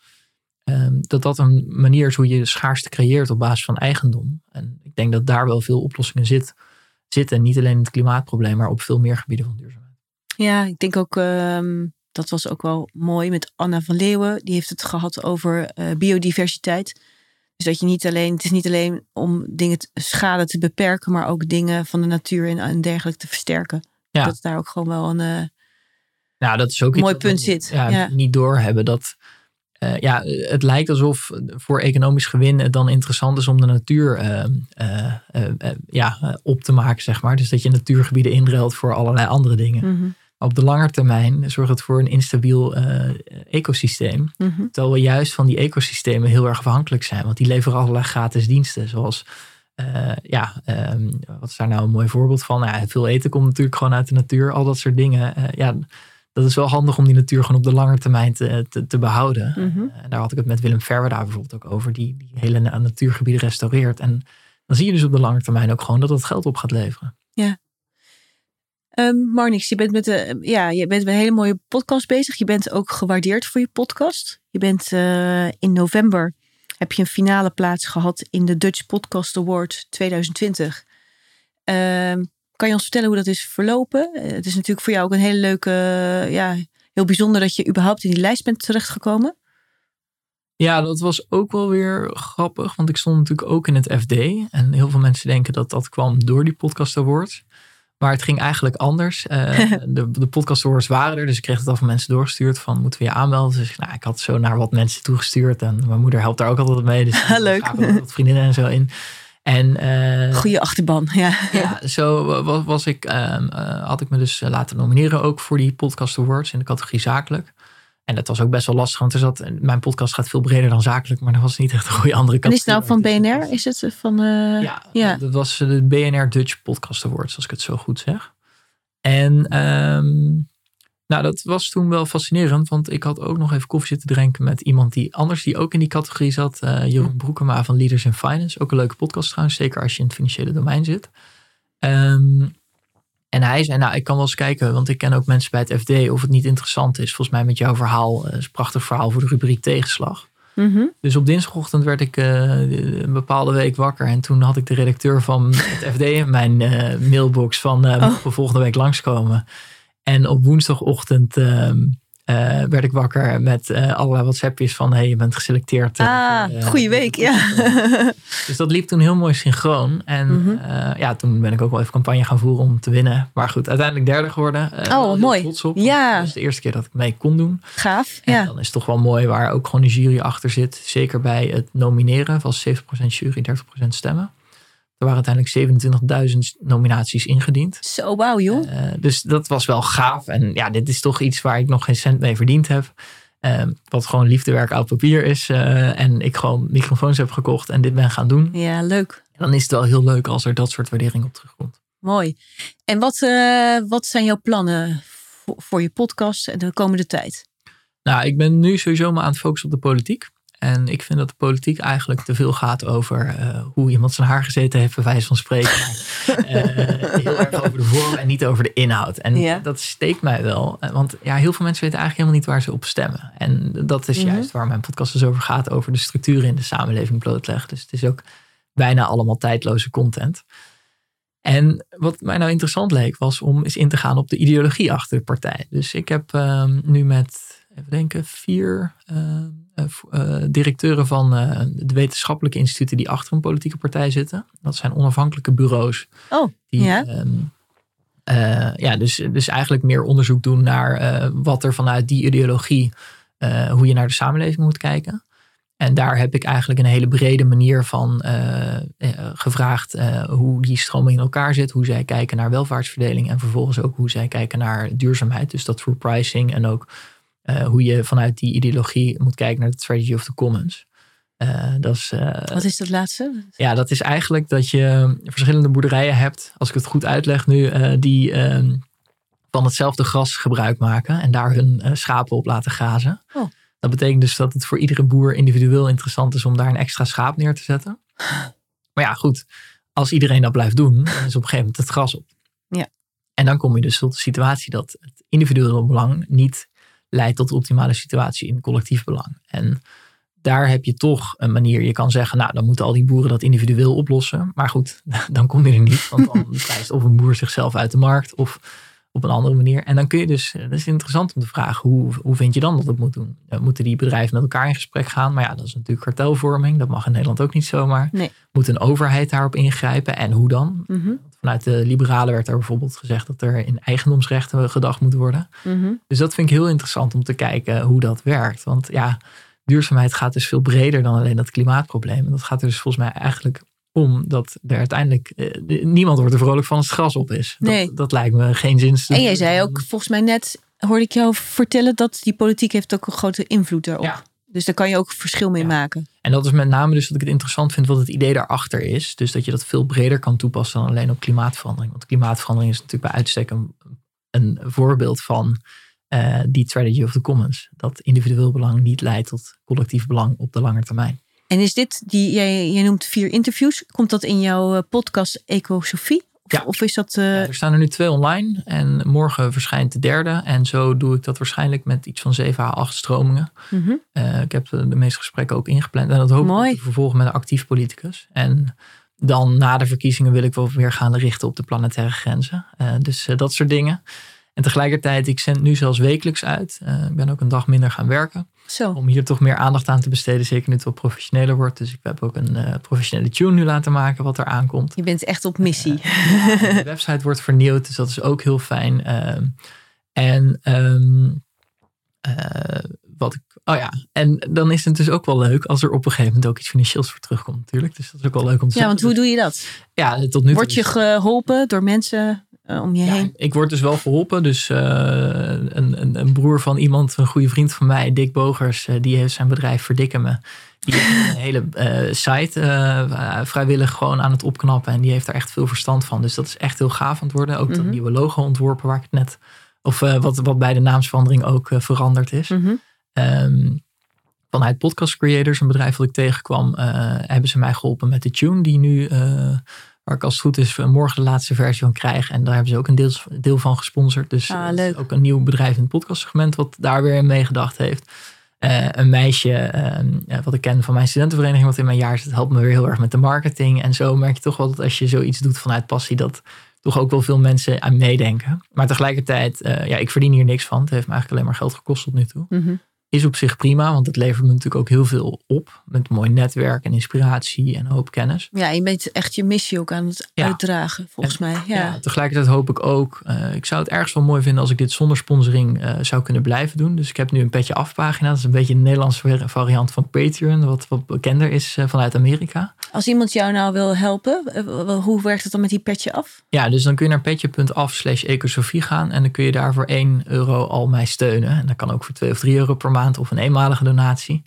Ehm, dat dat een manier is hoe je schaarste creëert op basis van eigendom. En ik denk dat daar wel veel oplossingen zit, zitten. Niet alleen in het klimaatprobleem, maar op veel meer gebieden van duurzaamheid. Ja, ik denk ook, ehm, dat was ook wel mooi met Anna van Leeuwen. Die heeft het gehad over eh, biodiversiteit. Dus dat je niet alleen, het is niet alleen om dingen te, schade te beperken, maar ook dingen van de natuur en, en dergelijke te versterken. Ja. Dat daar ook gewoon wel een. eh, Nou, dat is ook Mooi punt zit, Ja, ja. Niet doorhebben dat. Eh, ja, het lijkt alsof voor economisch gewin het dan interessant is om de natuur eh, eh, ja, op te maken, zeg maar. Dus dat je natuurgebieden inruilt voor allerlei andere dingen. mhm, op de lange termijn zorgt het voor een instabiel ecosysteem. mhm. Terwijl we juist van die ecosystemen heel erg afhankelijk zijn. Want die leveren allerlei gratis diensten. Zoals, ja, ehm, wat is daar nou een mooi voorbeeld van? Nou Ja, veel eten komt natuurlijk gewoon uit de natuur. Al dat soort dingen. Ja, dat is wel handig om die natuur gewoon op de lange termijn te, te, te behouden. Mhm. Eh, daar had ik het met Willem Verwerda bijvoorbeeld ook over. Die, die hele na- natuurgebieden restaureert. En dan zie je dus op de lange termijn ook gewoon dat het geld op gaat leveren. Ehm, Marnix, je bent met de, ja, je bent met een hele mooie podcast bezig. Je bent ook gewaardeerd voor je podcast. Je bent eh, in november heb je een finale plaats gehad in de Dutch Podcast Award 2020. Ehm, kan je ons vertellen hoe dat is verlopen? Eh, het is natuurlijk voor jou ook een hele leuke, eh, ja, heel bijzonder dat je überhaupt in die lijst bent terechtgekomen. Ja, dat was ook wel weer grappig, want ik stond natuurlijk ook in het FD. En heel veel mensen denken dat dat kwam door die podcast awards. Maar het ging eigenlijk anders. Eh, de, de podcast awards waren er, dus ik kreeg het al van mensen doorgestuurd van moeten we je aanmelden. Dus nou, ik had zo naar wat mensen toegestuurd en mijn moeder helpt daar ook altijd mee. Dus Leuk. vriendinnen en zo in. En eh, Goeie achterban, ja. ja, zo wa- was ik, ehm, eh, had ik me dus eh, laten nomineren ook voor die podcast awards in de categorie zakelijk. En dat was ook best wel lastig, want er zat, mijn podcast gaat veel breder dan zakelijk, maar dat was niet echt een goede andere En categorie. is het nou van BNR? Is het van... ja, ja. dat was de BNR Dutch Podcast Awards, als ik het zo goed zeg. En ehm, nou, dat was toen wel fascinerend, want ik had ook nog even koffie zitten drinken met iemand die anders, die ook in die categorie zat. eh, Jeroen Broekema van Leaders in Finance. Ook een leuke podcast trouwens, zeker als je in het financiële domein zit. Ehm, en hij zei, nou, ik kan wel eens kijken, want ik ken ook mensen bij het FD, of het niet interessant is. Volgens mij met jouw verhaal, eh, is een prachtig verhaal voor de rubriek tegenslag. Mhm. Dus op dinsdagochtend werd ik eh, een bepaalde week wakker. En toen had ik de redacteur van het FD in mijn mailbox van eh Oh. volgende week langskomen. En op woensdagochtend ehm, eh, werd ik wakker met eh, allerlei WhatsAppjes van hey, je bent geselecteerd. eh, Ah, goeie week, ja. Dus dat liep toen heel mooi synchroon. En Mhm. ja, toen ben ik ook wel even campagne gaan voeren om te winnen. Maar goed, uiteindelijk derde geworden. Heel mooi. Trots op. Ja. Dat is de eerste keer dat ik mee kon doen. Gaaf, En ja. dan is het toch wel mooi waar ook gewoon een jury achter zit. Zeker bij het nomineren was 70% jury, 30% stemmen. Er waren uiteindelijk 27.000 nominaties ingediend. Zo, wauw, joh. Eh, dus dat was wel gaaf. En ja, dit is toch iets waar ik nog geen cent mee verdiend heb. Eh, wat gewoon liefdewerk oud papier is. eh, en ik gewoon microfoons heb gekocht en dit ben gaan doen. Ja, leuk. Dan is het wel heel leuk als er dat soort waardering op terugkomt. Mooi. En wat, eh, wat zijn jouw plannen voor, voor je podcast en de komende tijd? Nou, ik ben nu sowieso maar aan het focussen op de politiek. En ik vind dat de politiek eigenlijk te veel gaat over eh, hoe iemand zijn haar gezeten heeft, bij wijze van spreken. Eh, heel erg over de vorm en niet over de inhoud. En Ja. dat steekt mij wel. Eh, Want ja, heel veel mensen weten eigenlijk helemaal niet waar ze op stemmen. En dat is Mhm. juist waar mijn podcast dus over gaat, over de structuren in de samenleving blootleggen. Dus het is ook bijna allemaal tijdloze content. En wat mij nou interessant leek, was om eens in te gaan op de ideologie achter de partij. Dus ik heb ehm, nu met, even denken, vier ehm, eh, eh, directeuren van eh, de wetenschappelijke instituten die achter een politieke partij zitten. Dat zijn onafhankelijke bureaus. Oh, Die, ja. ehm, eh, ja, dus, dus eigenlijk meer onderzoek doen naar eh, wat er vanuit die ideologie, eh, hoe je naar de samenleving moet kijken. En daar heb ik eigenlijk een hele brede manier van eh, eh, gevraagd eh, hoe die stroming in elkaar zit, hoe zij kijken naar welvaartsverdeling en vervolgens ook hoe zij kijken naar duurzaamheid. Dus dat through pricing en ook eh, hoe je vanuit die ideologie moet kijken naar de strategy of the commons. Eh, dat is, eh, Wat is dat laatste? ja, dat is eigenlijk dat je verschillende boerderijen hebt, als ik het goed uitleg nu, die ehm, van hetzelfde gras gebruik maken en daar hun schapen op laten grazen. Oh. Dat betekent dus dat het voor iedere boer individueel interessant is om daar een extra schaap neer te zetten. Maar ja, goed, als iedereen dat blijft doen, dan is op een gegeven moment het gras op. Ja. En dan kom je dus tot de situatie dat het individuele belang niet leidt tot de optimale situatie in collectief belang. En daar heb je toch een manier. Je kan zeggen, nou, dan moeten al die boeren dat individueel oplossen. Maar goed, dan kom je er niet. Want dan prijst of een boer zichzelf uit de markt of op een andere manier. En dan kun je dus, dat is interessant om te vragen, hoe, hoe vind je dan dat het moet doen? Eh, Moeten die bedrijven met elkaar in gesprek gaan? Maar ja, dat is natuurlijk kartelvorming. Dat mag in Nederland ook niet zomaar. Nee. Moet een overheid daarop ingrijpen? En hoe dan? Mhm, Vanuit de liberalen werd er bijvoorbeeld gezegd dat er in eigendomsrechten gedacht moet worden. mhm. Dus dat vind ik heel interessant om te kijken hoe dat werkt. Want ja, duurzaamheid gaat dus veel breder dan alleen dat klimaatprobleem. En dat gaat er dus volgens mij eigenlijk om dat er uiteindelijk eh, niemand wordt er vrolijk van als het gras op is. Nee. Dat, dat lijkt me geen zin. En jij zei ook, volgens mij net, hoorde ik jou vertellen dat die politiek heeft ook een grote invloed daarop. Ja. Dus daar kan je ook verschil mee Ja. maken. En dat is met name dus dat ik het interessant vind wat het idee daarachter is. Dus dat je dat veel breder kan toepassen dan alleen op klimaatverandering. Want klimaatverandering is natuurlijk bij uitstek een, een voorbeeld van eh, die strategy of the commons. Dat individueel belang niet leidt tot collectief belang op de lange termijn. En is dit, die, jij, jij noemt vier interviews, komt dat in jouw eh, podcast Ecosofie? Of, Ja. of is dat... eh, Ja, er staan er nu twee online en morgen verschijnt de derde. En zo doe ik dat waarschijnlijk met iets van 7 à 8 stromingen. mhm. Eh, ik heb de, de meeste gesprekken ook ingepland. En dat hoop Mooi. ik te vervolgen met een actief politicus. En dan na de verkiezingen wil ik wel weer gaan richten op de planetaire grenzen. Dus dat soort dingen. En tegelijkertijd, ik zend nu zelfs wekelijks uit. Ik ben ook een dag minder gaan werken. Zo. Om hier toch meer aandacht aan te besteden. Zeker nu het wat professioneler wordt. Dus ik heb ook een eh, professionele tune nu laten maken wat er aankomt. Je bent echt op missie. De website wordt vernieuwd, dus dat is ook heel fijn. Ehm, en ehm, eh, wat ik. Oh ja, en dan is het dus ook wel leuk als er op een gegeven moment ook iets financieels voor terugkomt, natuurlijk. Dus dat is ook wel leuk om te ja, want hoe doe je dat? Ja, tot nu toe. Word je geholpen door mensen eh, om je ja, heen? ik word dus wel geholpen. Dus eh, een, een, een broer van iemand, een goede vriend van mij, Dick Bogers, eh, die heeft zijn bedrijf Verdikken Me. Die heeft een hele site vrijwillig gewoon aan het opknappen. En die heeft er echt veel verstand van. Dus dat is echt heel gaaf aan het worden. Ook dat Mhm. nieuwe logo ontworpen waar ik het net... Of wat, wat bij de naamsverandering ook veranderd is. Mhm. Ehm, vanuit Podcast Creators, een bedrijf dat ik tegenkwam, hebben ze mij geholpen met de tune die nu, waar ik als het goed is, morgen de laatste versie van krijg. En daar hebben ze ook een deel, deel van gesponsord. Dus Ah, eh, leuk. ook een nieuw bedrijf in het podcastsegment wat daar weer in meegedacht heeft. Eh, een meisje, ehm, eh, wat ik ken van mijn studentenvereniging, wat in mijn jaar zit, helpt me weer heel erg met de marketing. En zo merk je toch wel dat als je zoiets doet vanuit passie, dat toch ook wel veel mensen aan meedenken. Maar tegelijkertijd, eh, ja, ik verdien hier niks van. Het heeft me eigenlijk alleen maar geld gekost tot nu toe. Mhm. Is op zich prima, want het levert me natuurlijk ook heel veel op. Met mooi netwerk en inspiratie en een hoop kennis. Ja, je bent echt je missie ook aan het Ja. uitdragen, volgens mij. Ja. Ja, tegelijkertijd hoop ik ook, eh, ik zou het ergens wel mooi vinden als ik dit zonder sponsoring eh, zou kunnen blijven doen. Dus ik heb nu een petje afpagina. Dat is een beetje een Nederlandse variant van Patreon, wat wat bekender is eh, vanuit Amerika. Als iemand jou nou wil helpen, hoe werkt het dan met die petje af? Ja, dus dan kun je naar petje.af slash ecosofie gaan. En dan kun je daar voor 1 euro al mij steunen. En dat kan ook voor 2 of 3 euro per maand of een eenmalige donatie.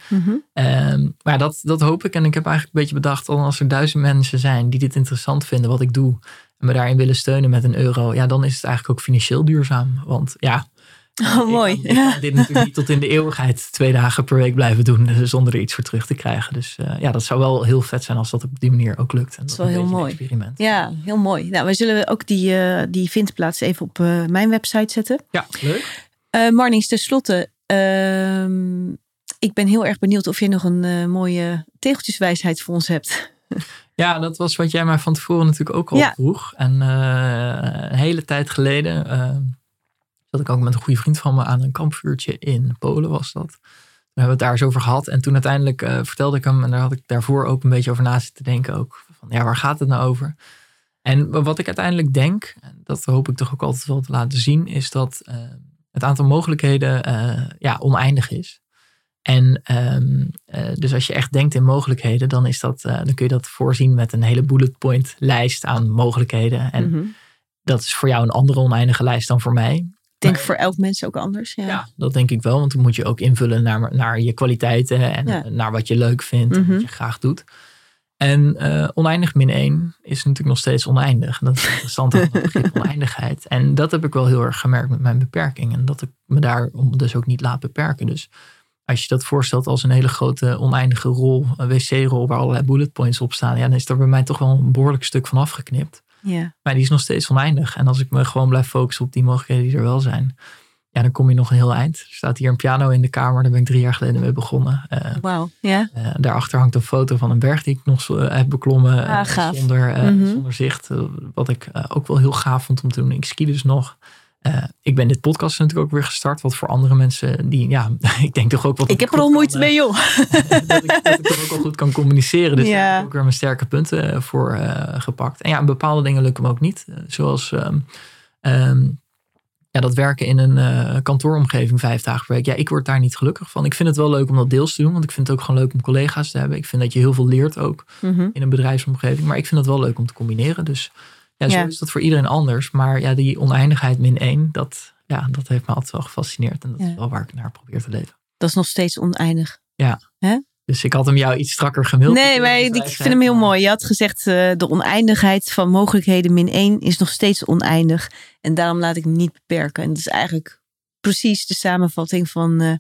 Ehm, maar dat, dat hoop ik. En ik heb eigenlijk een beetje bedacht, al als er duizend mensen zijn die dit interessant vinden wat ik doe. En me daarin willen steunen met een euro. Ja, dan is het eigenlijk ook financieel duurzaam. Want ja, Oh, mooi. ik, ik kan dit natuurlijk niet tot in de eeuwigheid twee dagen per week blijven doen. eh, Zonder er iets voor terug te krijgen. Dus eh, ja, dat zou wel heel vet zijn als dat op die manier ook lukt. En dat is wel een heel mooi. Experiment. Ja, heel mooi. Nou, we zullen ook die, eh, die vindplaats even op mijn website zetten. ja, leuk. Eh Marnix, tenslotte. Ehm ik ben heel erg benieuwd of je nog een eh, mooie tegeltjeswijsheid voor ons hebt. Ja, dat was wat jij mij van tevoren natuurlijk ook al Ja. vroeg. En eh, een hele tijd geleden eh, zat ik ook met een goede vriend van me aan een kampvuurtje in Polen was dat. Toen hebben we het daar eens over gehad. En toen uiteindelijk eh, vertelde ik hem, en daar had ik daarvoor ook een beetje over na zitten denken, ook van ja, waar gaat het nou over? En wat ik uiteindelijk denk, en dat hoop ik toch ook altijd wel te laten zien, is dat eh, het aantal mogelijkheden eh, ja, oneindig is. En ehm, eh, dus als je echt denkt in mogelijkheden, dan, is dat, eh, dan kun je dat voorzien met een hele bullet point lijst aan mogelijkheden. En Mhm. dat is voor jou een andere oneindige lijst dan voor mij. Ik denk Maar- voor elk mens ook anders. Ja. Ja, dat denk ik wel. Want dan moet je ook invullen naar, naar je kwaliteiten en Ja. naar wat je leuk vindt en Mhm. wat je graag doet. En eh, oneindig min 1 is natuurlijk nog steeds oneindig. En dat is interessant aan het begrip oneindigheid. En dat heb ik wel heel erg gemerkt met mijn beperking. En dat ik me daarom dus ook niet laat beperken. Dus als je dat voorstelt als een hele grote oneindige rol, een wc-rol waar allerlei bullet points op staan, ja, dan is er bij mij toch wel een behoorlijk stuk van afgeknipt. Ja. Maar die is nog steeds oneindig. En als ik me gewoon blijf focussen op die mogelijkheden die er wel zijn, ja, dan kom je nog een heel eind. Er staat hier een piano in de kamer, daar ben ik drie jaar geleden mee begonnen. Eh, Wauw. Ja. eh, daarachter hangt een foto van een berg die ik nog zo, eh, heb beklommen Ah, zonder, Mhm. zonder zicht. Wat ik ook wel heel gaaf vond om te doen. Ik ski dus nog. Ik ben dit podcast natuurlijk ook weer gestart. Wat voor andere mensen die, ja, ik denk toch ook wat Ik heb er al moeite mee, joh. dat, ik, dat ik toch ook wel goed kan communiceren. Dus Ja. daar heb ik ook weer mijn sterke punten voor gepakt. En ja, bepaalde dingen lukken me ook niet. Zoals ehm, ehm, ja, dat werken in een eh, kantooromgeving vijf dagen per week. Ja, ik word daar niet gelukkig van. Ik vind het wel leuk om dat deels te doen. Want ik vind het ook gewoon leuk om collega's te hebben. Ik vind dat je heel veel leert ook Mhm. in een bedrijfsomgeving. Maar ik vind het wel leuk om te combineren. Dus ja, zo Ja. is dat voor iedereen anders. Maar ja, die oneindigheid min één, dat, ja, dat heeft me altijd wel gefascineerd. En dat Ja. is wel waar ik naar probeer te leven. Dat is nog steeds oneindig. Dus ik had hem jou iets strakker gemaild. Nee, maar ik vind hem heel mooi. Je had gezegd, eh, de oneindigheid van mogelijkheden min 1 is nog steeds oneindig. En daarom laat ik me niet beperken. En dat is eigenlijk precies de samenvatting van eh,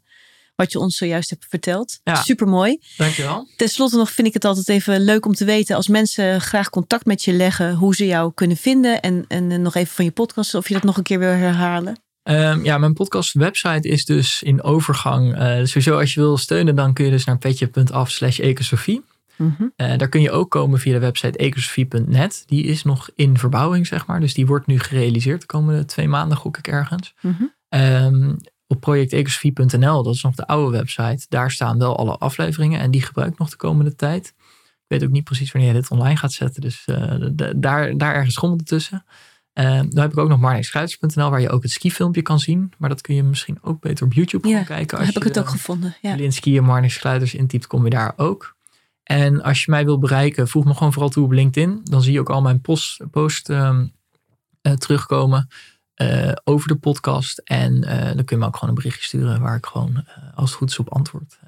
wat je ons zojuist hebt verteld. Ja. Super mooi. Dankjewel. Ten slotte nog vind ik het altijd even leuk om te weten als mensen graag contact met je leggen, hoe ze jou kunnen vinden. En, en eh, nog even van je podcast, of je dat nog een keer wil herhalen. Ehm, ja, mijn podcast website is dus in overgang. Eh, sowieso als je wil steunen, dan kun je dus naar petje.af slash ecosofie. Eh, daar kun je ook komen via de website ecosofie.net. Die is nog in verbouwing, zeg maar. Dus die wordt nu gerealiseerd de komende twee maanden, gok ik ergens. Mhm. Ehm, op projectecosofie.nl, dat is nog de oude website. Daar staan wel alle afleveringen en die gebruik ik nog de komende tijd. Ik weet ook niet precies wanneer je dit online gaat zetten. Dus eh, daar, daar ergens schommel tussen. Ehm dan heb ik ook nog marnixschuiters.nl waar je ook het skifilmpje kan zien. Maar dat kun je misschien ook beter op YouTube Ja, gaan kijken. Als heb ik het ook eh, gevonden. Ja. Lin skiën Marnix Sluiters intypt, kom je daar ook. En als je mij wil bereiken, voeg me gewoon vooral toe op LinkedIn. Dan zie je ook al mijn post, post ehm, eh, terugkomen eh, over de podcast. En dan kun je me ook gewoon een berichtje sturen waar ik gewoon, als het goed is, op antwoord.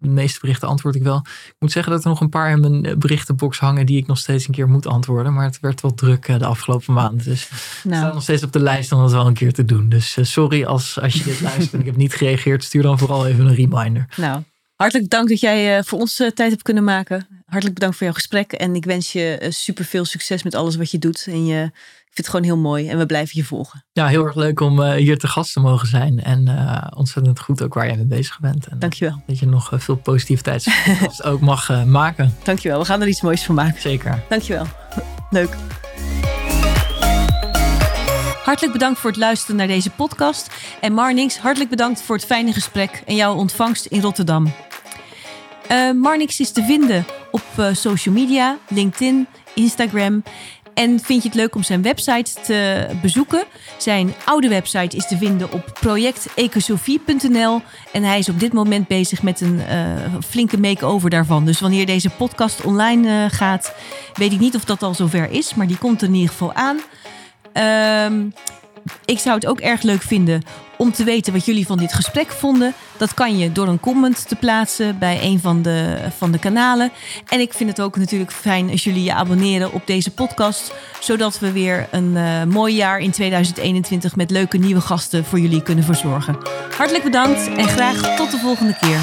De meeste berichten antwoord ik wel. Ik moet zeggen dat er nog een paar in mijn eh, berichtenbox hangen die ik nog steeds een keer moet antwoorden. Maar het werd wel druk eh, de afgelopen maanden. Dus Nou, nog steeds op de lijst om dat wel een keer te doen. Dus eh, sorry als, als je dit luistert en ik heb niet gereageerd. Stuur dan vooral even een reminder. nou, hartelijk dank dat jij voor ons tijd hebt kunnen maken. hartelijk bedankt voor jouw gesprek. En ik wens je super veel succes met alles wat je doet. En je, vind het gewoon heel mooi en we blijven je volgen. Ja, heel erg leuk om uh, hier te gast te mogen zijn. En uh, ontzettend goed ook waar jij mee bezig bent. En Dankjewel. Dat je nog uh, veel positiviteit ook mag maken. Dankjewel, we gaan er iets moois van maken. Zeker. Dankjewel. Leuk. Hartelijk bedankt voor het luisteren naar deze podcast. En Marnix, hartelijk bedankt voor het fijne gesprek en jouw ontvangst in Rotterdam. Uh, Marnix is te vinden op uh, social media, LinkedIn, Instagram. En vind je het leuk om zijn website te bezoeken? Zijn oude website is te vinden op projectecosofie.nl. En hij is op dit moment bezig met een uh, flinke make-over daarvan. Dus wanneer deze podcast online gaat, weet ik niet of dat al zover is. Maar die komt er in ieder geval aan. Uh, ik zou het ook erg leuk vinden om te weten wat jullie van dit gesprek vonden. Dat kan je door een comment te plaatsen bij een van de, van de kanalen. En ik vind het ook natuurlijk fijn als jullie je abonneren op deze podcast. Zodat we weer een uh, mooi jaar in 2021 met leuke nieuwe gasten voor jullie kunnen verzorgen. Hartelijk bedankt en graag tot de volgende keer.